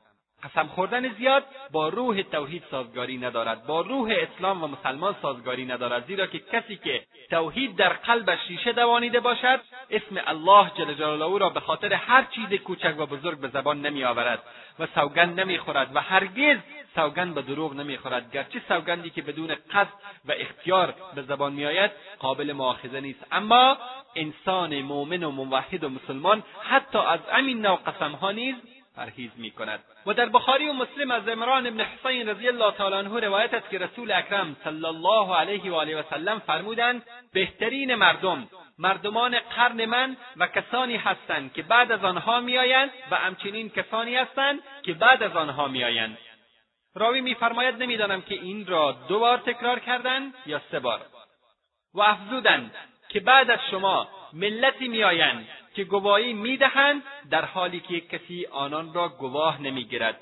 قسم خوردن زیاد با روح توحید سازگاری ندارد با روح اسلام و مسلمان سازگاری ندارد زیرا که کسی که توحید در قلبش ریشه دوانیده باشد اسم الله جل جلاله را به خاطر هر چیز کوچک و بزرگ به زبان نمیآورد و سوگند نمی‌خورد و هرگز سوگند به دروغ نمی‌خورد. گرچه سوگندی که بدون قصد و اختیار به زبان میآید قابل مؤاخذه نیست. اما انسان مؤمن و موحد و مسلمان حتی از همین نوع قسمها نیز پرهیز می کند و در بخاری و مسلم از عمران ابن حسین رضی الله تعالی عنه روایت است که رسول اکرم صلی الله علیه و آله و سلم فرمودند بهترین مردم مردمان قرن من و کسانی هستند که بعد از آنها میآیند و همچنین کسانی هستند که بعد از آنها میآیند. راوی میفرماید نمی‌دانم که این را دو بار تکرار کردند یا سه بار. و افزودند که بعد از شما ملتی میآیند که گواهی می‌دهند در حالی که کسی آنان را گواه نمی‌گیرد.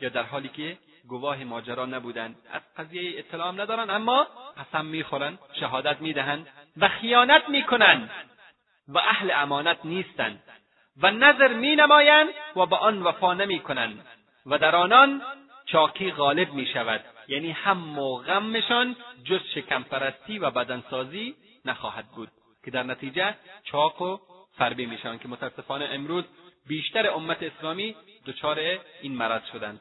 یا در حالی که گواه ماجرا نبودند. از قضیه اطلاع ندارند اما قسم می‌خورند شهادت می‌دهند و خیانت می‌کنند و اهل امانت نیستند و نظر مینمایند و به آن وفا نمی‌کنند و در آنان چاکی غالب می شود یعنی هم و غمشان جز شکمپرستی و بدنسازی نخواهد بود. که در نتیجه چاق و فربی می‌شوند که متاسفانه امروز بیشتر امت اسلامی دچار این مرض شدند.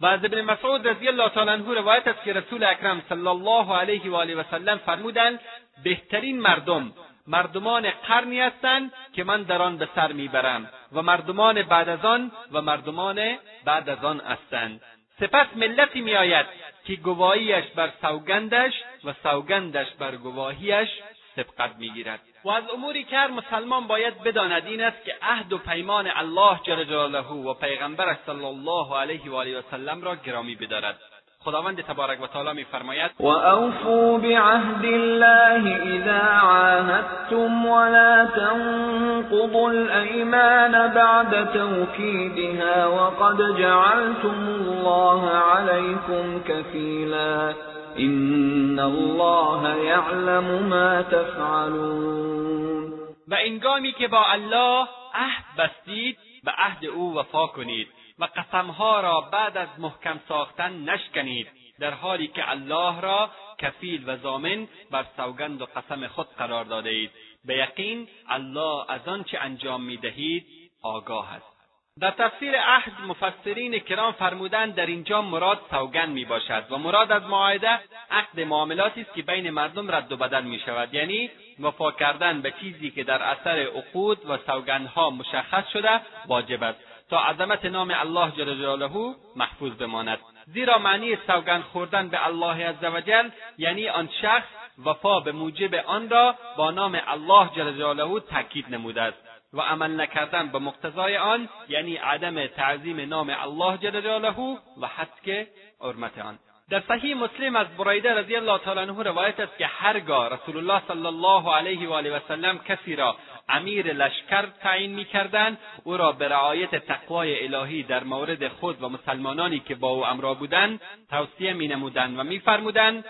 و از ابن مسعود رضی الله تعالی عنه روایت است که رسول اکرم صلی الله علیه و آله و سلم فرمودند بهترین مردم مردمان قرنی هستند که من در آن به سر می‌برم و مردمان بعد از آن و مردمان بعد از آن هستند. سپس ملتی میآید که گواهیش بر سوگندش و سوگندش بر گواهیش سبقت می‌گیرد. و از اموری که هر مسلمان باید بداند این است که عهد و پیمان الله جل جلاله و پیغمبرش صلی الله علیه و آله و سلم را گرامی بدارد. خداوند تبارک و تعالی میفرماید و اوفوا بعهد الله اذا عاهدتم ولا تنقضوا الايمان بعد توكيدها وقد جعلتم الله عليكم كفيلا ان الله يعلم ما تفعلون و انگامی که با الله عهد بستید به عهد أو وفا کنید. و قسمها را بعد از محکم ساختن نشکنید در حالی که الله را کفیل و ضامن بر سوگند و قسم خود قرار داده اید. به یقین الله از آنچه انجام می‌دهید آگاه است. در تفسیر عهد مفسرین کرام فرمودند در اینجا مراد سوگند می باشد و مراد از معاهده عقد معاملاتی است که بین مردم رد و بدل می شود. یعنی وفا کردن به چیزی که در اثر عقود و سوگندها مشخص شده واجب است. تا عظمت نام الله جل جلاله محفوظ بماند. زیرا معنی سوگند خوردن به الله عزوجل یعنی آن شخص وفا به موجب آن را با نام الله جل جلاله تاکید نموده است. و عمل نکردن به مقتضای آن یعنی عدم تعظیم نام الله جل جلاله و حتک حرمت آن. در صحیح مسلم از بریده رضی الله تعالی عنه روایت است که هرگاه رسول الله صلی الله علیه و آله و سلم کسی را امیر لشکر تعیین می‌کردند. او را به رعایت تقوای الهی در مورد خود و مسلمانانی که با او امرا بودند توصیه مینمودند و میفرمودند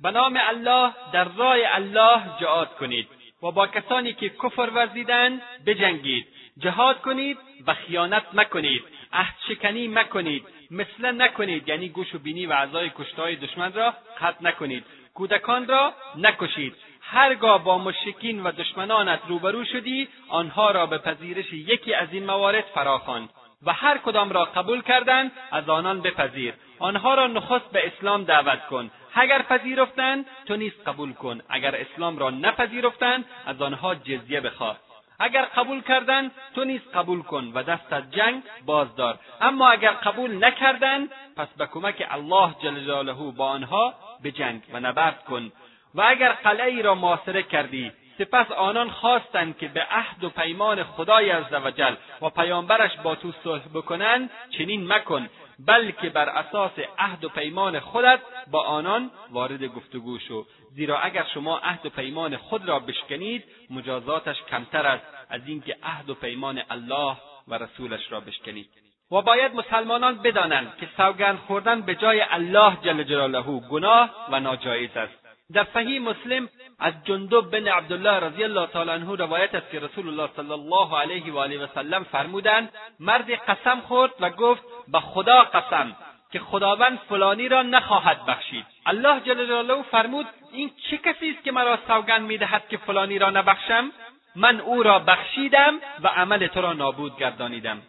به نام الله در راه الله جهاد کنید و با کسانی که کفر ورزیدند بجنگید. جهاد کنید و خیانت مکنید. عهد شکنی مکنید. مثل نکنید. یعنی گوش و بینی و اعضای کشتهای دشمن را قطع نکنید. کودکان را نکشید. هرگاه با مشرکین و دشمنانت روبرو شدی آنها را به پذیرش یکی از این موارد فراخوان و هر کدام را قبول کردند از آنان بپذیر. آنها را نخست به اسلام دعوت کن. اگر پذیرفتند تو نیز قبول کن. اگر اسلام را نپذیرفتند از آنها جزیه بخواه. اگر قبول کردند تو نیز قبول کن و دست از جنگ بازدار. اما اگر قبول نکردند پس به کمک الله جل جلاله با آنها بجنگ و نبرد کن. و اگر قلعه را محاصره کردی سپس آنان خواستند که به عهد و پیمان خدای عزوجل و پیامبرش با تو صلح بکنند چنین مکن بلکه بر اساس عهد و پیمان خودت با آنان وارد گفتگو شو. زیرا اگر شما عهد و پیمان خود را بشکنید مجازاتش کمتر است از اینکه عهد و پیمان الله و رسولش را بشکنید. و باید مسلمانان بدانند که سوگند خوردن به جای الله جل جلاله گناه و ناجایز است. در صحیح مسلم از جندب بن عبدالله رضی الله تعالی عنه روایت است که رسول الله صلی الله علیه و آله و سلم فرمودند مردی قسم خورد و گفت به خدا قسم که خداوند فلانی را نخواهد بخشید. الله جل جلاله فرمود این چه کسی است که مرا سوگند می‌دهد که فلانی را نبخشم؟ من او را بخشیدم و عمل تو را نابود گردانیدم.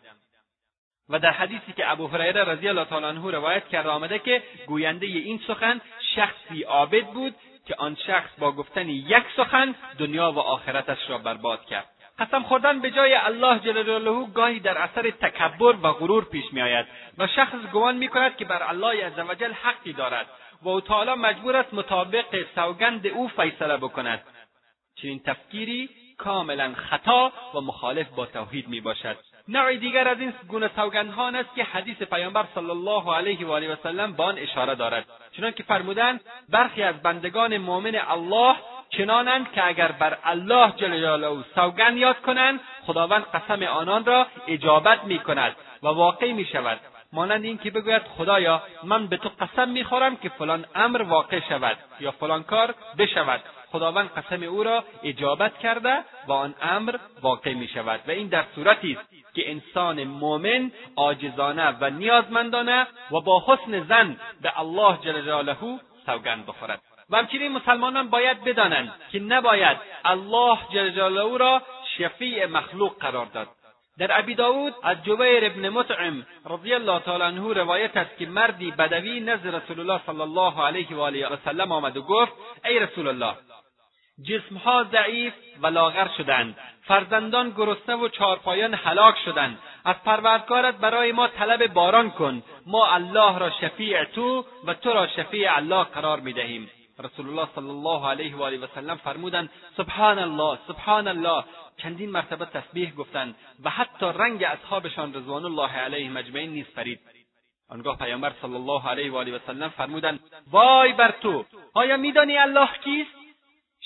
و در حدیثی که ابو هریره رضی الله تعالی عنه روایت کرده آمده که گوینده این سخن شخصی عابد بود که آن شخص با گفتن یک سخن دنیا و آخرتش را برباد کرد. قسم خوردن به جای الله جل جلاله گاهی در اثر تکبر و غرور پیش میآید و شخص گمان می‌کند که بر الله عزوجل حقی دارد و او تعالی مجبور است مطابق سوگند او فیصله بکند. چنین تفکیری کاملا خطا و مخالف با توحید می باشد نوع دیگر از این گونه سوگندها است که حدیث پیامبر صلی الله علیه و آله و سلم به آن اشاره دارد. چنانکه فرمودند برخی از بندگان مؤمن الله چنانند که اگر بر الله جل جلاله سوگند یاد کنند خداوند قسم آنان را اجابت می کند و واقع می شود مانند این که بگوید خدایا من به تو قسم می‌خورم که فلان امر واقع شود یا فلان کار بشود. خداوند قسم او را اجابت کرده و آن امر واقع می شود. و این در صورتی است که انسان مؤمن عاجزانه و نیازمندانه و با حسن زن به الله جل جلاله سوگند بخورد. و همچنین مسلمانان باید بدانند که نباید الله جل جلاله را شفیع مخلوق قرار داد. در ابی داود از جبیر ابن مطعم رضی الله تعالی عنه روایت است که مردی بدوی نزد رسول الله صلی الله علیه و آله و سلم آمد و گفت ای رسول الله جسمها ضعیف و لاغر شدند. فرزندان گرسنه و چارپایان هلاک شدند. از پروردگارت برای ما طلب باران کن. ما الله را شفیع تو و تو را شفیع الله قرار می‌دهیم. رسول الله صلی الله علیه و آله و سلم فرمودند سبحان الله سبحان الله چندین مرتبه تسبیح گفتند و حتی رنگ اصحابشان رضوان الله علیهم اجمعین نیز پرید. آنگاه پیامبر صلی الله علیه و آله و سلم فرمودند وای بر تو! آیا میدانی الله کیست؟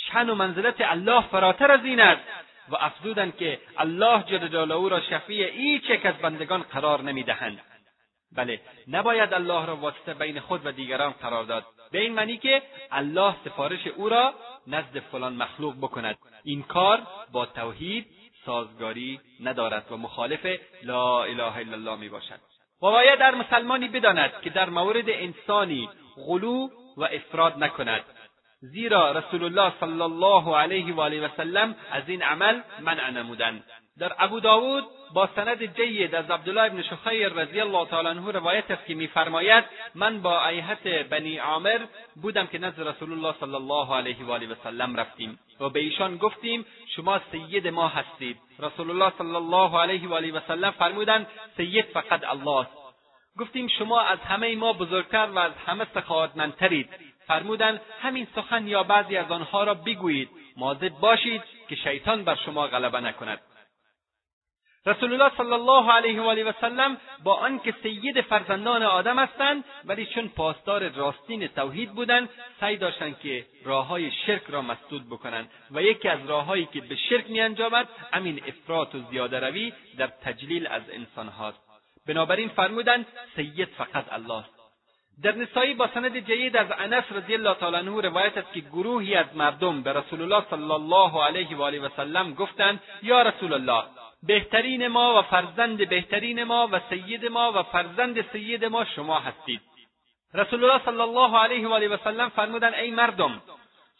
شن و منزلت الله فراتر از این است. و افزودند که الله جل جلاله را شفیع هیچ یک از بندگان قرار نمی‌دهند. بله نباید الله را واسطه بین خود و دیگران قرار داد. به این معنی که الله سفارش او را نزد فلان مخلوق بکند. این کار با توحید سازگاری ندارد و مخالف لا اله الا الله می باشد و باید در مسلمانی بداند که در مورد انسانی غلو و افراد نکند. زیرا رسول الله صلی الله علیه و آله و سلم از این عمل منع نمودند. در ابو داود با سند جید از عبدالله ابن شخیر رضی الله تعالی عنه روایت است که میفرماید من با ایهت بنی عامر بودم که نزد رسول الله صلی الله علیه و آله و سلم رفتیم و به ایشان گفتیم شما سید ما هستید. رسول الله صلی الله علیه و آله و سلم فرمودند سید فقط الله است. گفتیم شما از همه ما بزرگتر و از همه سخاوتمندترید. فرمودند همین سخن یا بعضی از آنها را بگویید مواظب باشید که شیطان بر شما غلبه نکند. رسول الله صلی الله علیه و آله و سلم با آنکه سید فرزندان آدم هستند ولی چون پاسدار راستین توحید بودند سعی داشتند که راههای شرک را مسدود بکنند و یکی از راههایی که به شرک میانجامد همین افراط و زیاده روی در تجلیل از انسان هاست بنابراین فرمودند سید فقط الله است. در نسایی با سند جید از انس رضی الله تعالی عنه روایت است که گروهی از مردم به رسول الله صلی الله علیه و آله و سلم گفتند یا رسول الله بهترین ما و فرزند بهترین ما و سید ما و فرزند سید ما شما هستید. رسول الله صلی الله علیه و آله و سلم فرمودند ای مردم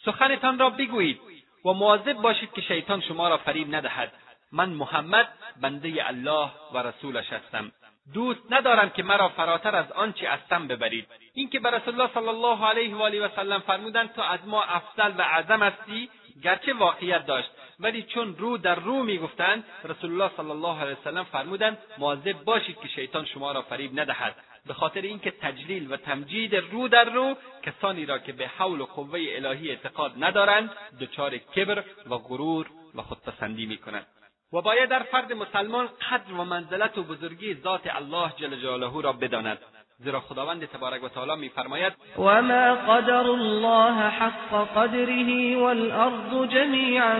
سخنتان را بگویید و مواظب باشید که شیطان شما را فریب ندهد. من محمد بنده الله و رسولش هستم. دوست ندارم که مرا فراتر از آنچه هستم ببرید. اینکه به رسول الله صلی الله علیه و آله و سلم فرمودند تو از ما افضل و اعظم هستی؟ گرچه واقعیت داشت. ولی چون رو در رو می‌گفتند رسول الله صلی الله علیه وسلم فرمودند مواظب باشید که شیطان شما را فریب ندهد. به خاطر اینکه تجلیل و تمجید رو در رو کسانی را که به حول و قوه الهی اعتقاد ندارند دچار کبر و غرور و خودپسندی می‌کنند. و باید در فرد مسلمان قدر و منزلت و بزرگی ذات الله جل جلاله را بداند. زیرا خداوند تبارک و تعالی میفرماید و ما قدر الله حق قدره والارض جميعا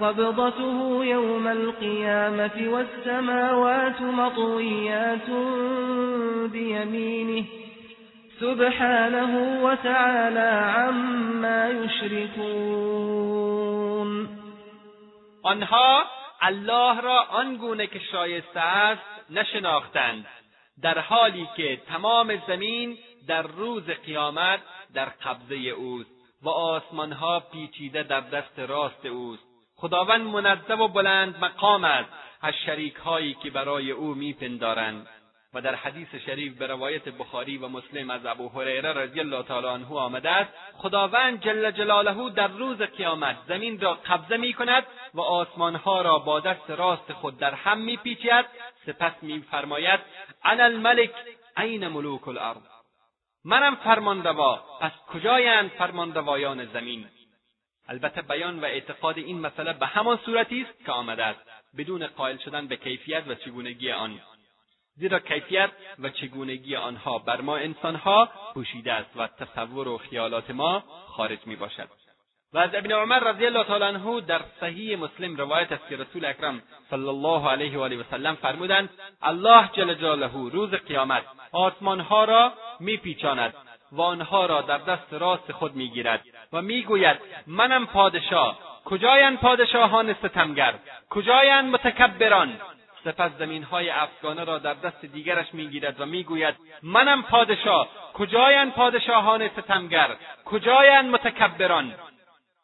قبضته يوم القيامة والسماوات مطويات بيمينه سبحانه وتعالى عما يشركون. آنها الله را آنگونه که شایسته است نشناختند در حالی که تمام زمین در روز قیامت در قبضه اوست و آسمانها پیچیده در دست راست اوست. خداوند منظم و بلند مقام است از شریکهایی که برای او میپندارند. و در حدیث شریف به روایت بخاری و مسلم از ابو هریره رضی الله تعالی عنه آمده است خداوند جل جلاله در روز قیامت زمین را قبضه می کند و آسمانها را با دست راست خود در هم میپیچد. سپس میفرماید انا الملک عین ملوک الارض. منم فرمانروا پس کجایند فرمانروایان زمین؟ البته بیان و اعتقاد این مسئله به همان صورتی است که آمده است بدون قائل شدن به کیفیت و چگونگی آن. زیرا کیفیت و چگونگی آنها بر ما انسانها پوشیده است و تصور و خیالات ما خارج می باشد و از ابن عمر رضی الله تعالی عنه در صحیح مسلم روایت است که رسول اکرم صلی الله علیه و آله وسلم فرمودند الله جل جلاله روز قیامت آسمانها را میپیچاند و آنها را در دست راست خود می‌گیرد و می‌گوید منم پادشاه کجایند پادشاهان ستمگر کجایند متکبران؟ سپس زمینهای افغانه را در دست دیگرش می‌گیرد و می‌گوید منم پادشاه کجایند پادشاهان ستمگر؟ کجایند متکبران؟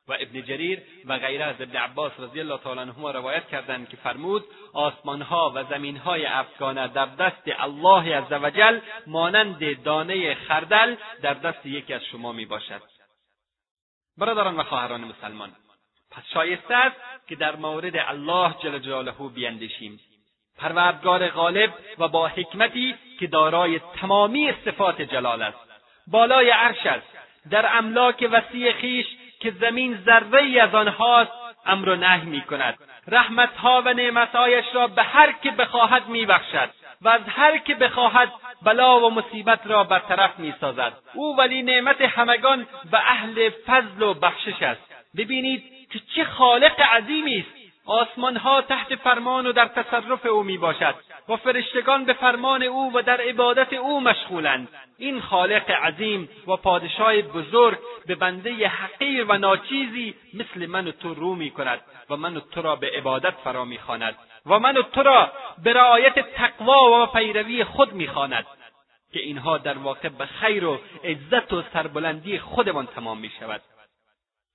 و ابن جریر و غیره از ابن عباس رضی الله تعالی عنهما روایت کردند که فرمود آسمانها و زمینهای افغانه در دست الله عزوجل مانند دانه خردل در دست یکی از شما می باشد برادران و خواهران مسلمان پس شایسته است که در مورد الله جل جلاله بیندیشیم. پروردگار غالب و با حکمتی که دارای تمامی صفات جلال است. بالای عرش است. در املاک وسیع خیش که زمین ذره از آنهاست امر و نهی می کند رحمتها و نعمتهایش را به هر که بخواهد میبخشد و از هر که بخواهد بلا و مصیبت را برطرف می‌سازد. او ولی نعمت همگان و اهل فضل و بخشش است. ببینید که چه خالق عظیمی است. آسمانها تحت فرمان و در تصرف او می باشد و فرشتگان به فرمان او و در عبادت او مشغولند. این خالق عظیم و پادشاه بزرگ به بنده حقیر و ناچیزی مثل من و تو رو می کند و من و تو را به عبادت فرا می‌خواند و من و تو را به رعایت تقوا و پیروی خود می‌خواند که اینها در واقع به خیر و عزت و سربلندی خودمان تمام می شود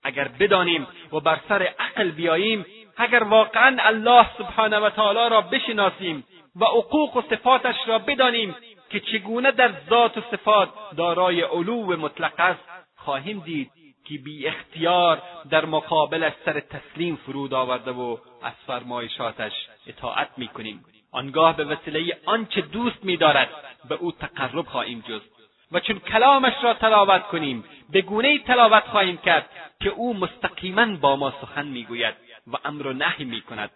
اگر بدانیم و بر سر عقل بیاییم اگر واقعا الله سبحانه و تعالی را بشناسیم و حقوق و صفاتش را بدانیم که چگونه در ذات و صفات دارای علو مطلق است خواهیم دید که بی اختیار در مقابلش سر تسلیم فرود آورده و از فرمایشاتش اطاعت می‌کنیم. آنگاه به وسیله آنچه دوست میدارد به او تقرب خواهیم جست و چون کلامش را تلاوت کنیم به گونه تلاوت خواهیم کرد که او مستقیما با ما سخن می‌گوید. و امر و نهی می‌کند.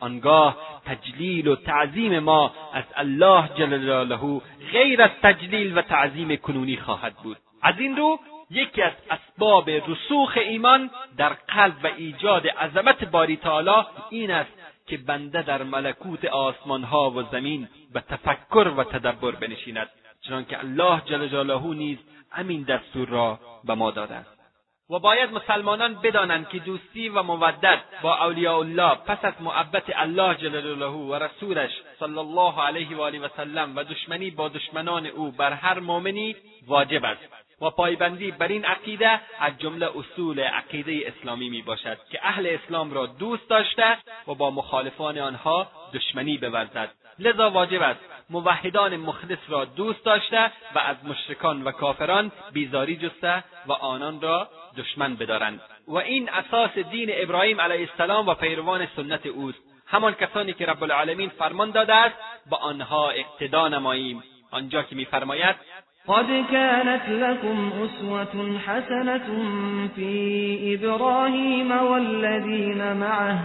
آنگاه تجلیل و تعظیم ما از الله جل جلاله غیر از تجلیل و تعظیم کنونی خواهد بود. از این رو یکی از اسباب رسوخ ایمان در قلب و ایجاد عظمت باری تعالی این است که بنده در ملکوت آسمانها و زمین به تفکر و تدبر بنشیند. چنانکه الله جل جلاله نیز همین دستور را به ما داده است و باید مسلمانان بدانند که دوستی و مودت با اولیاء الله پس از محبت الله جل و رسولش صلی الله علیه و آله و سلم و دشمنی با دشمنان او بر هر مؤمنی واجب است و پایبندی بر این عقیده از جمله اصول عقیده اسلامی می باشد که اهل اسلام را دوست داشته و با مخالفان آنها دشمنی بورزد. لذا واجب است موحدان مخلص را دوست داشته و از مشرکان و کافران بیزاری جسته و آنان را دشمن بدارند. و این اساس دین ابراهیم علیه السلام و پیروان سنت اوست. همان کسانی که رب العالمین فرمان داده است با آنها اقتدا نماییم. آنجا که میفرماید قد كانت لكم أسوة حسنة في إبراهيم والذين معه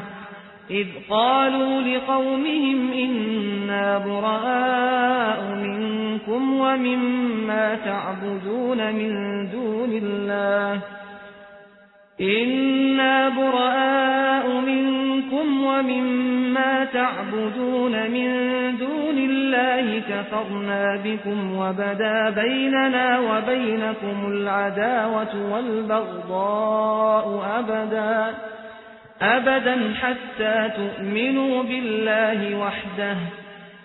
إذ قالوا لقومهم إنا براء منكم ومما تعبدون من دون الله إنا براء منكم ومما تعبدون من دون الله كفرنا بكم وبدا بيننا وبينكم العداوة والبغضاء أبدا أبدا حتى تؤمنوا بالله وحده.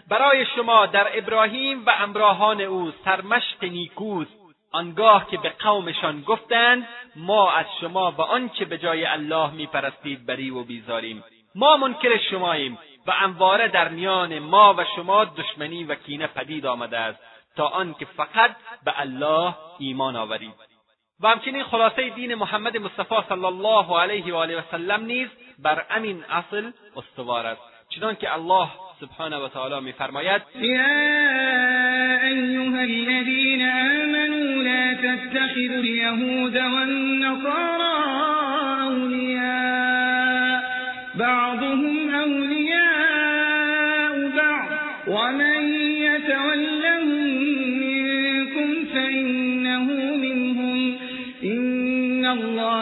برای شما در ابراهیم و امراهان او سرمشق نیکوست. آنگاه که به قومشان گفتند ما از شما و آنچه به جای الله میپرستید بری و بیزاریم. ما منکر شماییم و انواره در میان ما و شما دشمنی و کینه پدید آمده است تا آنکه فقط به الله ایمان آورید. و همچنین خلاصه دین محمد مصطفی صلی الله علیه و آله و سلم نیز بر امین اصل استوار است. چنانکه الله سبحانه و تعالی میفرماید یا ایها الذین آمنوا لا تتخذوا اليهود والنصارى اولیاء بعضهم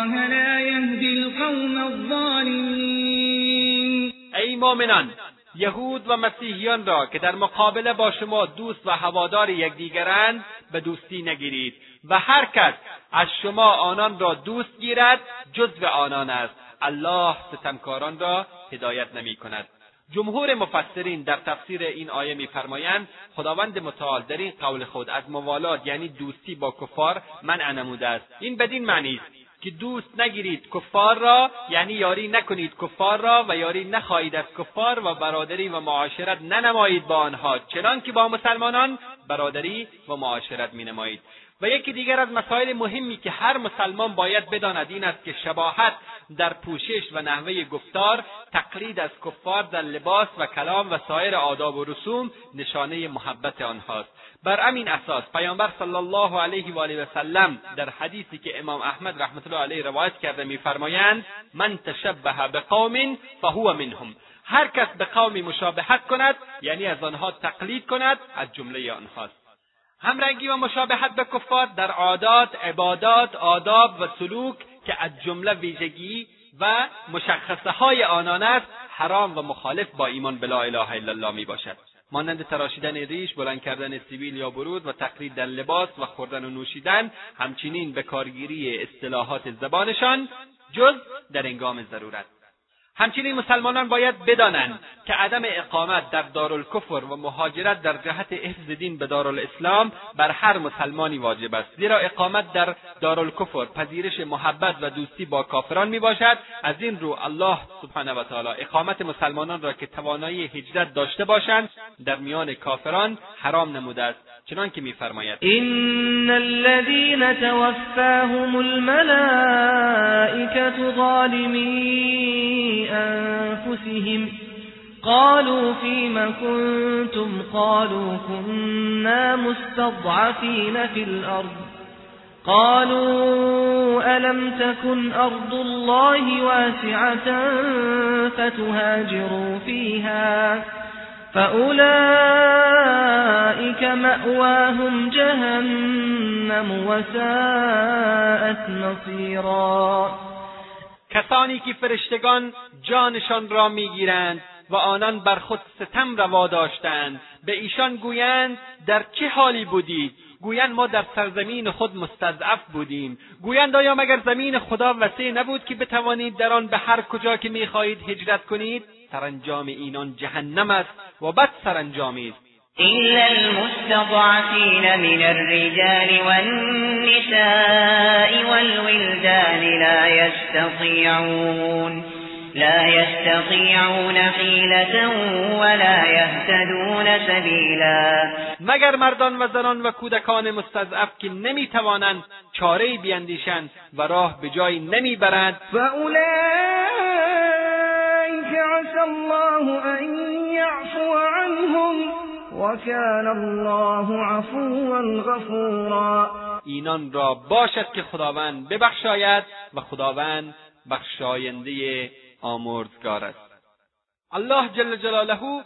الله لا يهدي القوم الظالمين. ای مؤمنان یهود و مسیحیان را که در مقابله با شما دوست و هوادار یکدیگرند به دوستی نگیرید و هر کس از شما آنان را دوست گیرد جزو آنان است. الله ستمکاران را هدایت نمی کند جمهور مفسرین در تفسیر این آیه میفرمایند خداوند متعال در این قول خود از موالات یعنی دوستی با کفار منع نموده است. این بدین معنی است که دوست نگیرید کفار را یعنی یاری نکنید کفار را و یاری نخواهید از کفار و برادری و معاشرت ننمایید با آنها چنانکه با مسلمانان برادری و معاشرت مینمایید. و یکی دیگر از مسائل مهمی که هر مسلمان باید بداند این است که شباهت در پوشش و نحوه گفتار تقلید از کفار در لباس و کلام و سایر آداب و رسوم نشانه محبت آنهاست. بر همین اساس پیامبر صلی الله علیه و آله و سلم در حدیثی که امام احمد رحمت الله علیه روایت کرده میفرمایند من تشبه بقوم فهو منهم. هر کس به قومی مشابهت کند یعنی از آنها تقلید کند از جمله آنهاست. همرنگی و مشابهت به کفار در عادات عبادات آداب و سلوک که از جمله ویژگی و مشخصه های آنان است حرام و مخالف با ایمان به لا اله الا الله می باشد مانند تراشیدن ریش بلند کردن سیبیل یا برود و تقلید در لباس و خوردن و نوشیدن همچنین به کارگیری اصطلاحات زبانشان جز در انگام ضرورت. همچنین مسلمانان باید بدانند که عدم اقامت در دارالکفر و مهاجرت در جهت حفظ دین به دارالاسلام بر هر مسلمانی واجب است. زیرا اقامت در دارالکفر پذیرش محبت و دوستی با کافران می باشد از این رو الله سبحانه و تعالی اقامت مسلمانان را که توانایی هجرت داشته باشند در میان کافران حرام نموده است. چنانکه میفرماید. ان الذين توفاهم الملائكه ظالمي أنفسهم قالوا فيم كنتم قالوا كنا مستضعفين في الأرض قالوا ألم تكن أرض الله واسعة فتهاجروا فيها فأولئك مأواهم جهنم وساءت مصيرا کسانی که فرشتگان جانشان را می‌گیرند و آنان بر خود ستم روا داشتند. به ایشان گویند در چه حالی بودید؟ گویند ما در سرزمین خود مستضعف بودیم. گویند آیا مگر زمین خدا وسیع نبود که بتوانید در آن به هر کجا که می‌خواهید هجرت کنید؟ سرانجام اینان جهنم است و بد سرانجامی است إلا المستضعفين من الرجال والنساء والولدان لا يستطيعون لا يستطيعون حيلة ولا يهتدون سبيلا. مگر مردان و زنان و کودکان مستضعف که نمی‌توانند چارهای بیندیشند و راه به جایی نمی‌برند؟ فأولئك عسى الله أن يعفو عنهم وكان الله عفوا غفورا. اینان را باشد که خداوند ببخشاید و خداوند بخشاینده آمرزگار است الله جل جلاله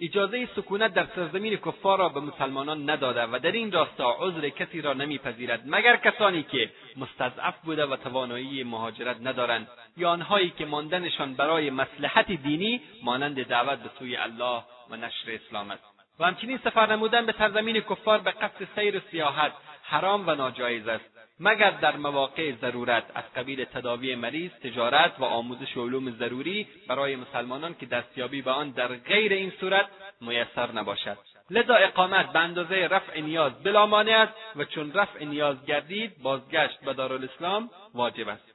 اجازه سکونت در سرزمین کفار را به مسلمانان نداده و در این راستا عذر کسی را نمیپذیرد. مگر کسانی که مستضعف بوده و توانایی مهاجرت ندارند یا آنهایی که ماندنشان برای مصلحت دینی مانند دعوت به سوی الله و نشر اسلام است. و همچنین سفر نمودن به سرزمین کفار به قصد سیر و سیاحت حرام و ناجایز است. مگر در مواقع ضرورت از قبیل تداوی مریض تجارت و آموزش علوم ضروری برای مسلمانان که دستیابی به آن در غیر این صورت میسر نباشد؟ لذا اقامت به اندازه رفع نیاز بلا مانع است و چون رفع نیاز گردید بازگشت به دارالاسلام واجب است.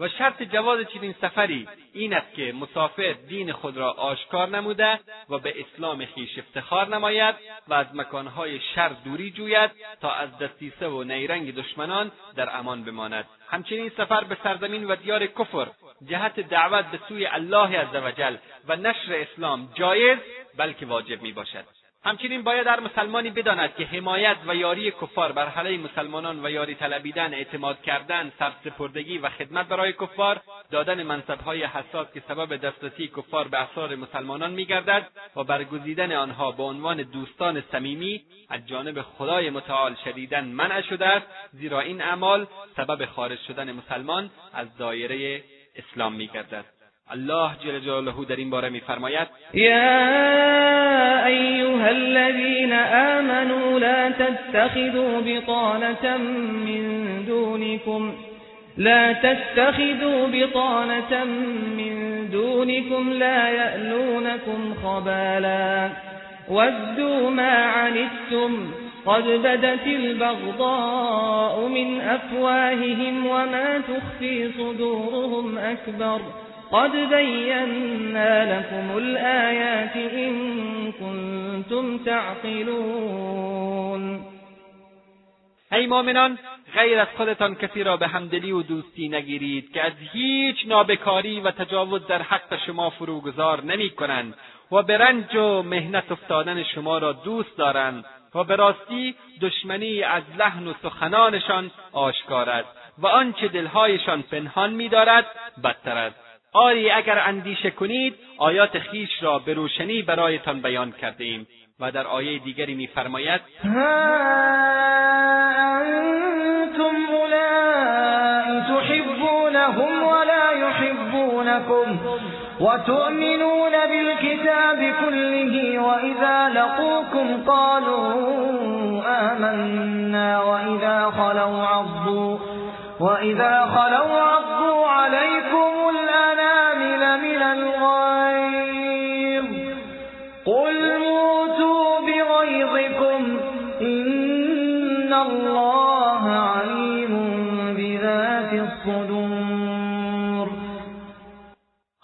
و شرط جواز چنین سفری این است که مسافر دین خود را آشکار نموده و به اسلام خویش افتخار نماید و از مکانهای شر دوری جوید تا از دستیسه و نیرنگ دشمنان در امان بماند. همچنین سفر به سرزمین و دیار کفر جهت دعوت به سوی الله عزوجل و نشر اسلام جایز بلکه واجب می باشد همچنین باید هر مسلمانی بداند که حمایت و یاری کفار بر علیه مسلمانان و یاری طلبیدن اعتماد کردن سرسپردگی و خدمت برای کفار دادن منصبهای حساس که سبب دسترسی کفار به اسرار مسلمانان میگردد و برگزیدن آنها به عنوان دوستان صمیمی از جانب خدای متعال شدیدا منع شده است زیرا این اعمال سبب خارج شدن مسلمان از دایره اسلام میگردد. الله جل جلاله در این باره میفرماید یا ایها الذین آمنوا لا تتخذوا بطانة من دونكم لا تتخذوا بطانة من دونكم لا يألونكم خبالا ودوا ما عنتم قد بدت البغضاء من أفواههم وما تخفي صدورهم أكبر. قد بينا لكم الآيات إن كنتم تعقلون ای مؤمنان غیر از خودتان کسی را به همدلی و دوستی نگیرید که از هیچ نابکاری و تجاوز در حق شما فروگذار نمی کنند و به رنج و مهنت افتادن شما را دوست دارند و به راستی دشمنی از لحن و سخنانشان آشکار است و آنچه دلهایشان پنهان می‌دارد بدتر است. آری اگر اندیشه کنید آیات خیش را به روشنی برایتان بیان کرده ایم و در آیه دیگری میفرماید أنتم اولائی تحبونهم ولا يحبونكم وتؤمنون بالكتاب كله وإذا لقوكم قالوا آمنا وإذا خلوا عضوا وإذا خلوا عضوا عليكم الأنامل من الغيظ قل موتوا بغيظكم إن الله عليم بذات الصدور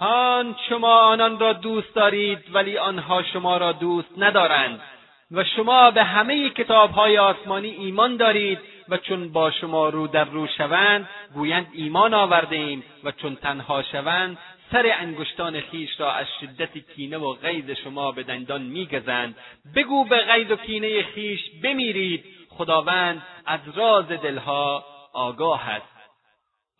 هان شما آنان را دوست دارید ولی آنها شما را دوست ندارند. و شما به همه کتابهای آسمانی ایمان دارید و چون با شما رو در رو شوند گویند ایمان آورده ایم و چون تنها شوند سر انگشتان خیش را از شدت کینه و غیظ شما به دندان میگزند. بگو به غیظ و کینه خیش بمیرید. خداوند از راز دلها آگاه است.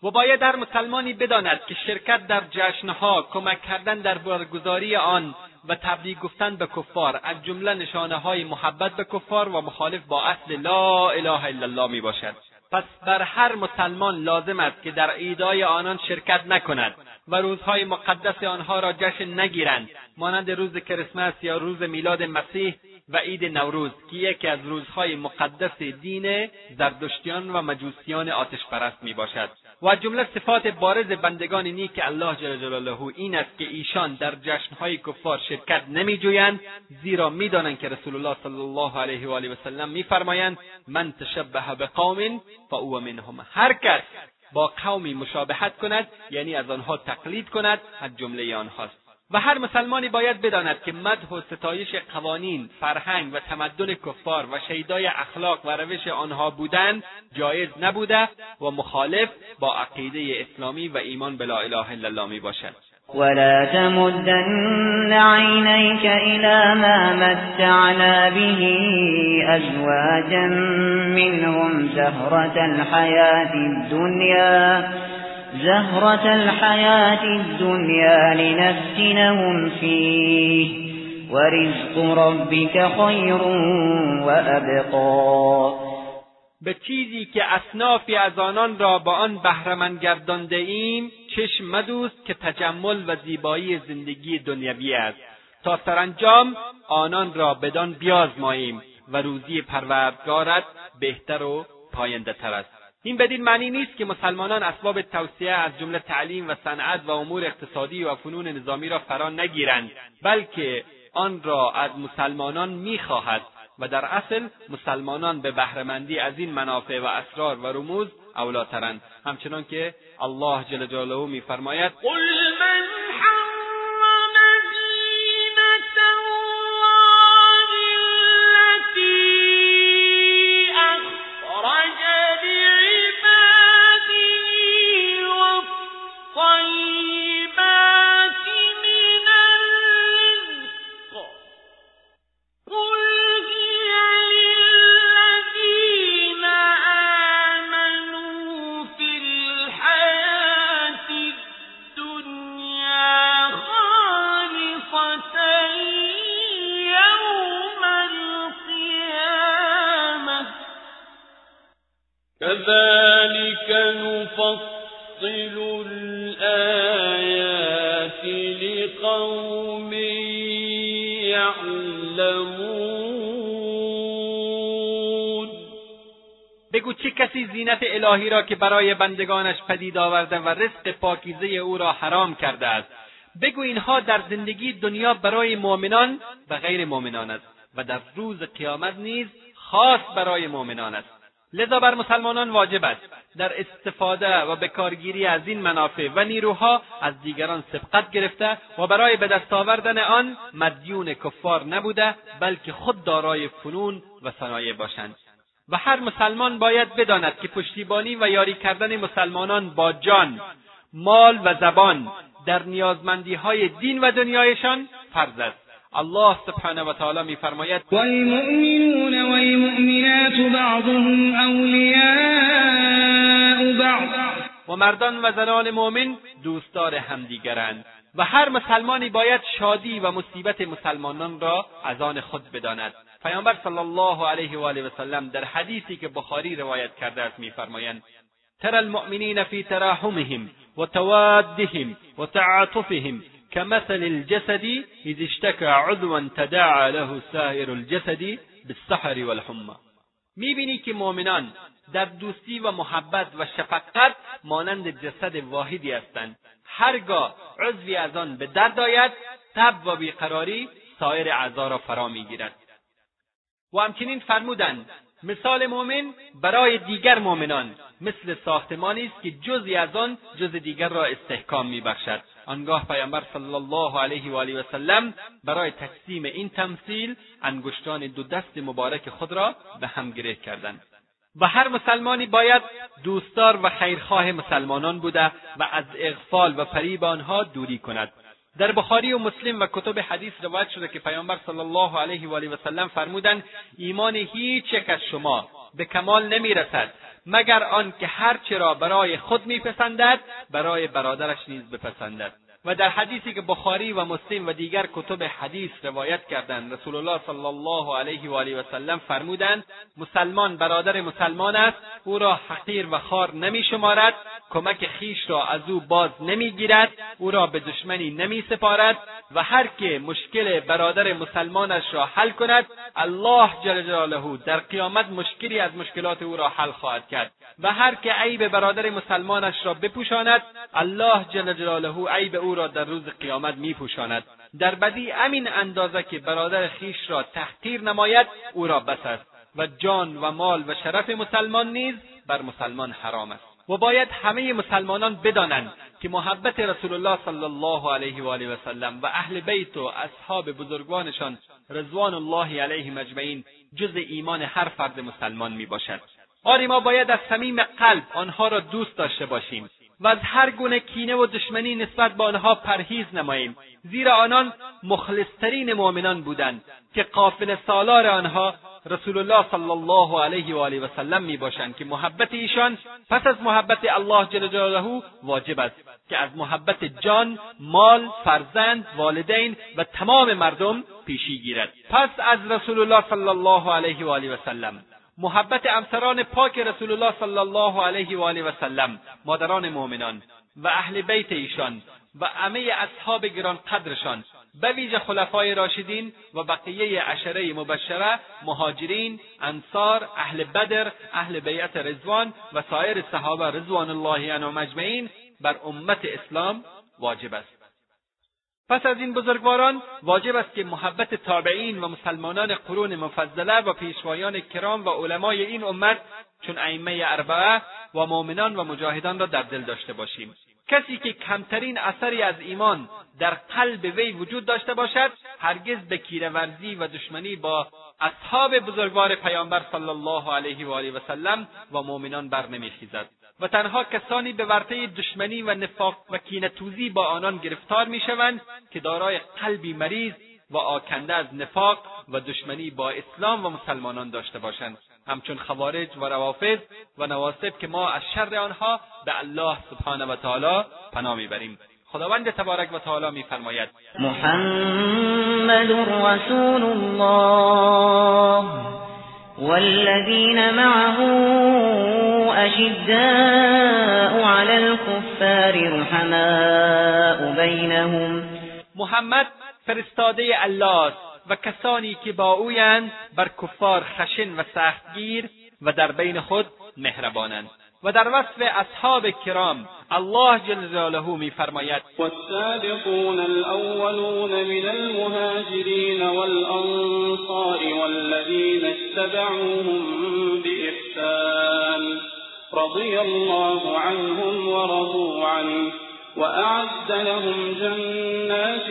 و باید هر مسلمانی بداند که شرکت در جشنها کمک کردن در برگزاری آن و تبلیغ گفتن به کفار از جمله نشانه های محبت به کفار و مخالف با اصل لا اله الا الله می باشد پس بر هر مسلمان لازم است که در عیدهای آنان شرکت نکند و روزهای مقدس آنها را جشن نگیرند مانند روز کریسمس یا روز میلاد مسیح و عید نوروز که یکی از روزهای مقدس دین زردشتیان و مجوسیان آتش پرست می باشد و از جمله صفات بارز بندگان نیک الله جل جلاله این است که ایشان در جشنهای کفار شرکت نمیجویند زیرا می‌دانند که رسول الله صلی الله علیه و آله و سلم میفرمایند من تشبه بقوم فهو منهم. هر کس با قومی مشابهت کند یعنی از آنها تقلید کند از جمله آنهاست. و هر مسلمانی باید بداند که مدح و ستایش قوانین فرهنگ و تمدن کفار و شیدای اخلاق و روش آنها بودن جایز نبوده و مخالف با عقیده اسلامی و ایمان به لا اله الا الله می باشد ولا تمدن عينيك إلى ما متعنا به أزواجا منهم زهرة الحياة الدنيا زهرة الحياة الدنيا لنفتنهم فيه. ورزق ربك خير وأبقى. به چیزی که اصنافی از آنان را با آن بهرهمند گردانده ایم چشم مدوست که تجمل و زیبایی زندگی دنیوی است. تا سرانجام آنان را بدان بیازماییم و روزی پروردگارت بهتر و پاینده تر است. این بدین معنی نیست که مسلمانان اسباب توسعه از جمله تعلیم و صنعت و امور اقتصادی و فنون نظامی را فرا نگیرند بلکه آن را از مسلمانان می‌خواهد و در اصل مسلمانان به بهرهمندی از این منافع و اسرار و رموز اولاترند. همچنان که الله جل جلاله میفرماید قل من زینت الهی را که برای بندگانش پدید آورده و رزق پاکیزه او را حرام کرده است. بگو اینها در زندگی دنیا برای مؤمنان و غیر مؤمنان است و در روز قیامت نیز خاص برای مؤمنان است. لذا بر مسلمانان واجب است در استفاده و به کارگیری از این منافع و نیروها از دیگران سبقت گرفته و برای به دست آوردن آن مدیون کفار نبوده بلکه خود دارای فنون و صنایع باشند. و هر مسلمان باید بداند که پشتیبانی و یاری کردن مسلمانان با جان مال و زبان در نیازمندی های دین و دنیایشان فرض است. الله سبحانه و تعالی میفرماید والمؤمنون والمؤمنات بعضهم أولياء بعض. و مردان و زنان مؤمن دوستدار همدیگرند. و هر مسلمانی باید شادی و مصیبت مسلمانان را از آن خود بداند. پیامبر صلی الله علیه و آله و سلم در حدیثی که بخاری روایت کرده است میفرمایند ترى المؤمنین فی تراحمهم و توادهم و تعاطفهم كمثل الجسد اذ اشتكى عضوا تداعى له سائر الجسد بالسحر والحمى. می‌بینی که مؤمنان در دوستی و محبت و شفقت مانند جسد واحدی هستند. هرگاه عضوی از آن به درد آید تب و بیقراری سایر اعضا را فرا می‌گیرد. و همچنین فرمودند مثال مؤمن برای دیگر مؤمنان مثل ساختمانی است که جزی از آن جز دیگر را استحکام میبخشد. آنگاه پیامبر صلی الله علیه و آله و سلم برای تقسیم این تمثیل انگشتان دو دست مبارک خود را به هم گره کردند. و هر مسلمانی باید دوستدار و خیرخواه مسلمانان بوده و از اغفال و فریب آنها دوری کند. در بخاری و مسلم و کتب حدیث روایت شده که پیامبر صلی الله علیه و آله و سلم فرمودند ایمان هیچ یک از شما به کمال نمی‌رسد مگر آنکه هرچه را برای خود میپسندد برای برادرش نیز بپسندد. و در حدیثی که بخاری و مسلم و دیگر کتب حدیث روایت کردند رسول الله صلی الله علیه و آله و سلم فرمودند مسلمان برادر مسلمان است او را حقیر و خار نمیشمارد کمک خیش را از او باز نمی‌گیرد او را به دشمنی نمیسپارد و هر که مشکل برادر مسلمانش را حل کند الله جل جلاله در قیامت مشکلی از مشکلات او را حل خواهد کرد. و هر که عیب برادر مسلمانش را بپوشاند الله جل جلاله عیب او را در روز قیامت میپوشاند. در بدی امین اندازه که برادر خیش را تحقیر نماید او را بس است. و جان و مال و شرف مسلمان نیز بر مسلمان حرام است. و باید همه مسلمانان بدانند که محبت رسول الله صلی الله علیه و آله و سلم و اهل بیت و اصحاب بزرگوانشان رضوان الله علیهم اجمعین جز ایمان هر فرد مسلمان می باشد آری ما باید از صمیم قلب آنها را دوست داشته باشیم. و از هر گونه کینه و دشمنی نسبت به آنها پرهیز نماییم زیرا آنان مخلصترین مؤمنان بودند که قافل سالار آنها رسول الله صلی الله علیه و آله و سلم می باشند که محبت ایشان پس از محبت الله جل جلاله واجب است که از محبت جان، مال، فرزند، والدین و تمام مردم پیشی گیرد. پس از رسول الله صلی الله علیه و آله و سلم محبت امسران پاک رسول الله صلی الله علیه و آله و سلم مادران مؤمنان و اهل بیت ایشان و همه اصحاب گران قدرشان به ویژه خلفای راشدین و بقیه عشره مبشره مهاجرین انصار اهل بدر اهل بیعت رضوان و سایر صحابه رضوان الله عنهم اجمعین بر امت اسلام واجب است. پس از این بزرگواران واجب است که محبت تابعین و مسلمانان قرون مفضله و پیشوایان کرام و علمای این امت چون ائمه اربعه و مؤمنان و مجاهدان را در دل داشته باشیم. کسی که کمترین اثری از ایمان در قلب وی وجود داشته باشد هرگز به کیرهورزی و دشمنی با اصحاب بزرگوار پیامبر صلی الله علیه و آله و سلم و مؤمنان بر نمیخیزد. و تنها کسانی به ورطه دشمنی و نفاق و کینهتوزی با آنان گرفتار می‌شوند که دارای قلبی مریض و آکنده از نفاق و دشمنی با اسلام و مسلمانان داشته باشند. همچون خوارج و روافض و نواصب که ما از شر آنها به الله سبحانه و تعالی پناه می‌بریم. خداوند تبارک و تعالی میفرماید. محمد رسول الله. والذین معه أشداء على الكفار رحماء بینهم محمد فرستاده الله و کسانی که با اویند بر کفار خشن و سختگیر و در بین خود مهربانند. و در وصف اصحاب کرام الله جل جلاله میفرماید. والسابقون الأولون من المهاجرین والأنصار والذین اتبعوهم بإحسان رضي الله عنهم ورضوا عنه وأعد لهم جنات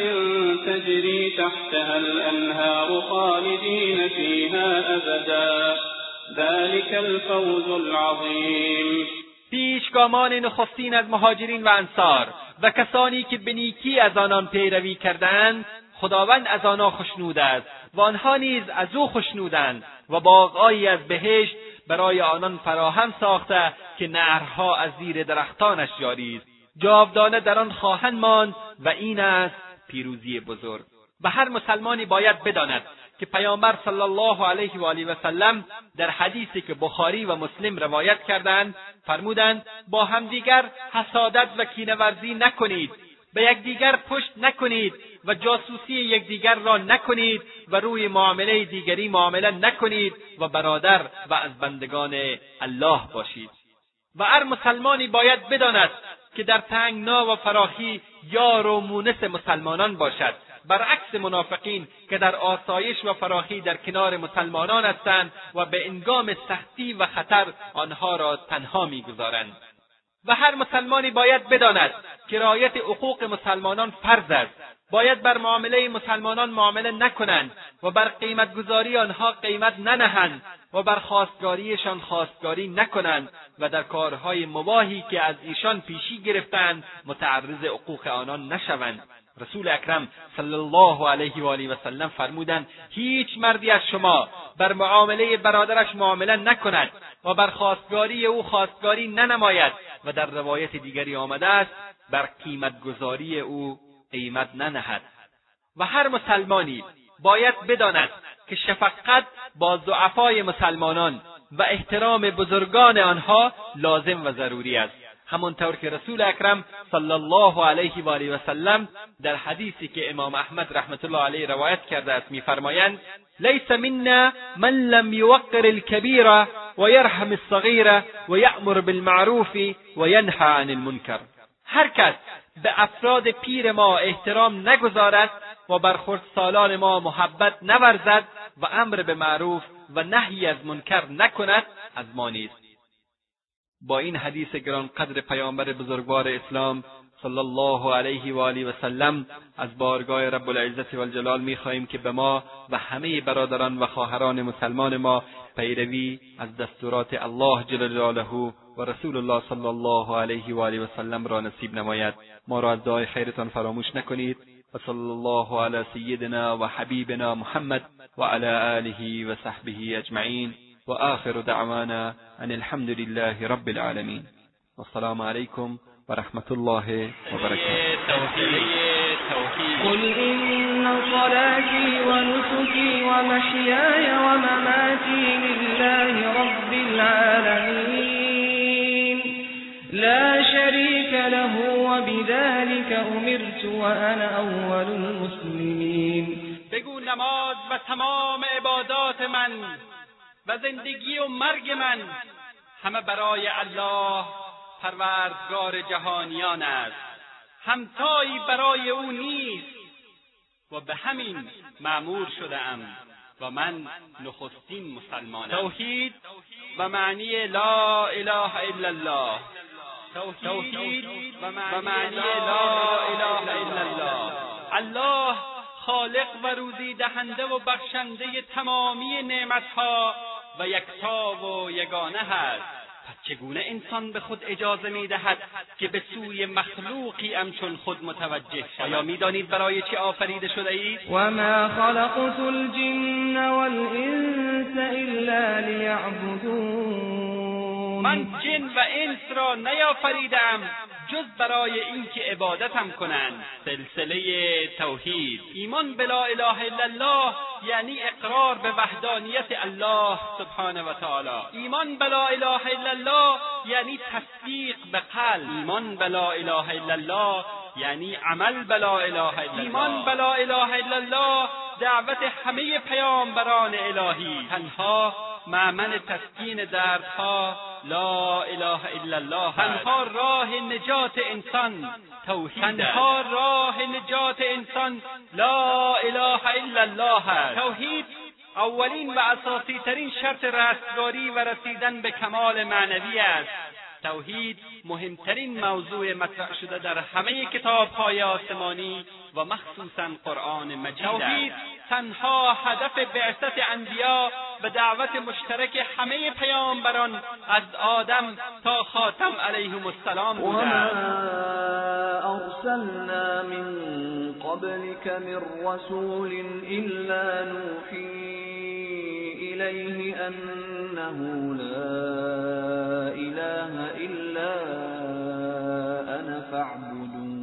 تجري تحتها الأنهار خالدين فيها أبدا ذلك الفوز العظیم پیشگامان نخستین از مهاجرین و انصار و کسانی که به نیکی از آنان پیروی کردند خداوند از آنها خشنود است و آنها نیز از او خشنودند و باغهایی از بهشت برای آنان فراهم ساخته که نهرها از زیر درختانش جاری است جاودانه در آن خواهند ماند و این است پیروزی بزرگ. و هر مسلمانی باید بداند که پیامبر صلی الله علیه و آله و سلم در حدیثی که بخاری و مسلم روایت کردند فرمودند با همدیگر حسادت و کینهورزی نکنید به یکدیگر پشت نکنید و جاسوسی یکدیگر را نکنید و روی معامله دیگری معامله نکنید و برادر و از بندگان الله باشید. و هر مسلمانی باید بداند که در تنگنا و فراخی یار و مونس مسلمانان باشد. برعکس منافقین که در آسایش و فراخی در کنار مسلمانان هستند و به انگام سختی و خطر آنها را تنها می‌گذارند. و هر مسلمانی باید بداند که رعایت حقوق مسلمانان فرض است. باید بر معامله مسلمانان معامله نکنند و بر قیمتگذاری آنها قیمت ننهند و بر خواستگاریشان خواستگاری نکنند و در کارهای مباهی که از ایشان پیشی گرفتند متعرض حقوق آنان نشوند. رسول اکرم صلی الله علیه و آله و سلم فرمودند هیچ مردی از شما بر معامله برادرش معامله نکند و بر خواستگاری او خواستگاری ننماید و در روایت دیگری آمده است بر قیمتگذاری او قیمت ننهد. و هر مسلمانی باید بداند که شفقت با ضعفای مسلمانان و احترام بزرگان آنها لازم و ضروری است. همانطور که رسول اکرم صلی الله علیه و آله و سلم در حدیثی که امام احمد رحمت الله علیه روایت کرده است میفرمایند لیس منا من لم یوقر الكبیر و یرحم الصغیر و یأمر بالمعروف و ینهى عن المنکر. هر کس به افراد پیر ما احترام نگذارد و بر خردسالان ما محبت نورزد و امر به معروف و نهی از منکر نکند از ما نیست. با این حدیث گرانقدر پیامبر بزرگوار اسلام صلی الله علیه و آله و سلم از بارگاه رب العزت و الجلال می‌خواهیم که به ما و همه برادران و خواهران مسلمان ما پیروی از دستورات الله جل جلاله و رسول الله صلی الله علیه و آله و سلم را نصیب نماید. ما را از دعای خیرتان فراموش نکنید و صلی الله علی سیدنا و حبیبنا محمد و علی آله و صحبه اجمعین. و آخر دعوانا أن الحمد لله رب العالمین والسلام علیکم ورحمة الله وبركاته. قل إن صلاتي ونسكي ومحياي ومماتي لله رب العالمين. لا شريك له وبذلك أمرت وأنا أول المسلمين. بگو نماز و تمام عبادات من. و زندگی و مرگ من همه برای الله پروردگار جهانیان است. همتایی برای او نیست. و به همین معمور شدهام و من نخستین مسلمانم. توحید و معنی لا اله الا الله. توحید و معنی لا اله الا الله. الله خالق و روزی دهنده و بخشنده تمامی نعمتها و یکتا و یگانه هست پس چگونه انسان به خود اجازه می‌دهد که به سوی مخلوقی همچون خود متوجه شود؟ آیا می‌دانید برای چه آفریده شده اید و ما خلقت الجن والانس الا لیعبدون من جن و انس را نیافریدم جز برای اینکه عبادتم کنند. سلسله توحید. ایمان به لا اله الا الله یعنی اقرار به وحدانیت الله سبحانه و تعالی. ایمان به لا اله الا الله یعنی تصدیق به قلب. ایمان به لا اله الا الله یعنی عمل به لا اله الا ایمان به لا اله الا الله دعوت همه پیامبران الهی. تنها معمن تسکین دردها لا اله الا الله تنها راه نجات انسان توحید تنها راه نجات انسان لا اله الا الله است. توحید اولین و اساسی ترین شرط رستگاری و رسیدن به کمال معنوی است. توحید مهمترین موضوع مطرح شده در همه کتابهای آسمانی و مخصوصا قرآن مجید توحید تنها هدف بعثت انبیا و دعوت مشترک همه پیامبران از آدم تا خاتم علیهم السلام بوده ارسلنا من قبلك من رسول الا نوحی الیه انه لا اله الا انا فاعبدون.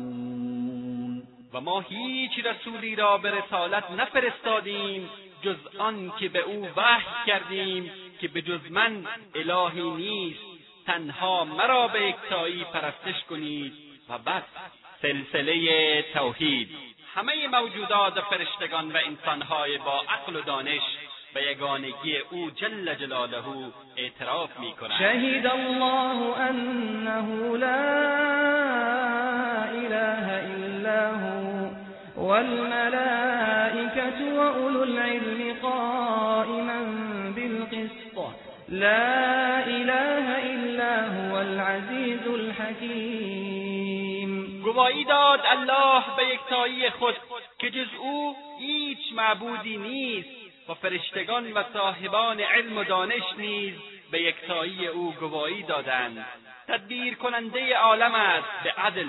و ما هیچ رسولی را به رسالت نفرستادیم جز آن که به او وحی کردیم که به جز من الهی نیست. تنها مرا به یکتایی پرستش کنید و بس. سلسله توحید. همه موجودات فرشتگان و انسانهای با عقل و دانش به یگانگی او جل جلاله اعتراف می کنند شهید الله انه لا اله الا هو والملائكة وأولو العلم قائما بالقسط. لا إله إلا هو العزيز الحكيم گواهی داد الله به یکتایی خود که جز او هیچ معبودی نیست. و فرشتگان و صاحبان علم و دانش نیز به یکتایی او گواهی دادند. تدبیر کننده عالم است به عدل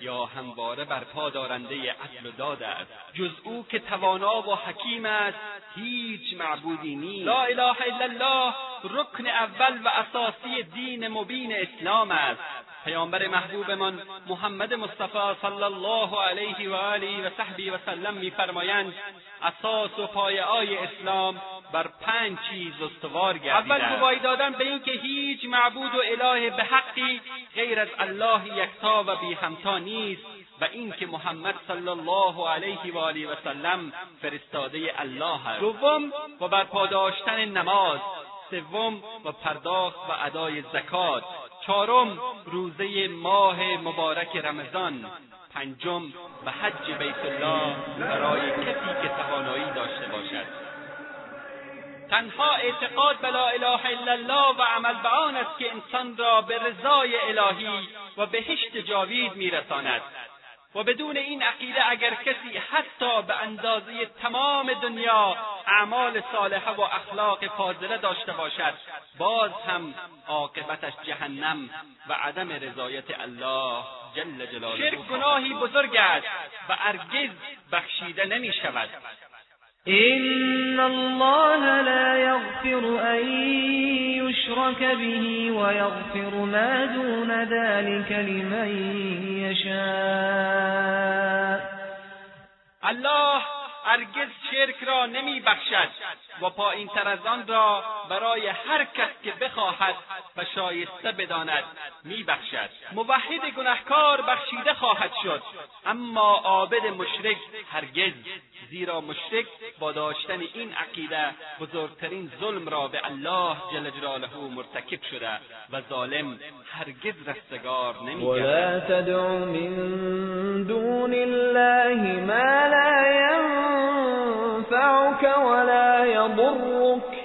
یا همواره برپا دارنده عدل و داد است. جز او که توانا و حکیم است هیچ معبودی نیست. لا اله الا الله رکن اول و اساسی دین مبین اسلام است. پیامبر محبوبمان محمد مصطفی صلی الله علیه و آله و صحبی و سلم میفرمایند اساس و پایه‌های اسلام بر پنج چیز استوار گردیده اول گواهی دادن به اینکه هیچ معبود و اله به حقی غیر از الله یکتا و بی همتا نیست و اینکه محمد صلی الله علیه و آله و سلم فرستاده الله است. دوم و برپا داشتن نماز. سوم و پرداخت و ادای زکات. چهارم روزه ماه مبارک رمضان. پنجم و حج بیت الله برای کسی که توانایی داشته باشد. تنها اعتقاد به لا اله الا الله و عمل به آن است که انسان را به رضای الهی و بهشت جاوید میرساند. و بدون این عقیده اگر کسی حتی به اندازه تمام دنیا اعمال صالحه و اخلاق فاضله داشته باشد باز هم عاقبتش جهنم و عدم رضایت الله جل جلاله. شرک گناهی بزرگ است و هرگز بخشیده نمی شود إن الله لا يغفر أن يشرك به ويغفر ما دون ذلك لمن يشاء. الله هرگز شرک را نمی بخشد و پایین تر از آن را برای هر کس که بخواهد و شایسته بداند می بخشد موحد گنهکار بخشیده خواهد شد. اما عابد مشرک هرگز زیرا مشرک با داشتن این عقیده بزرگترین ظلم را به الله جل جلاله مرتکب شده و ظالم هرگز رستگار نمی ولا تدع من دون الله ما لا ينفعك ولا يضرك.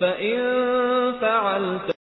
فإن فعلت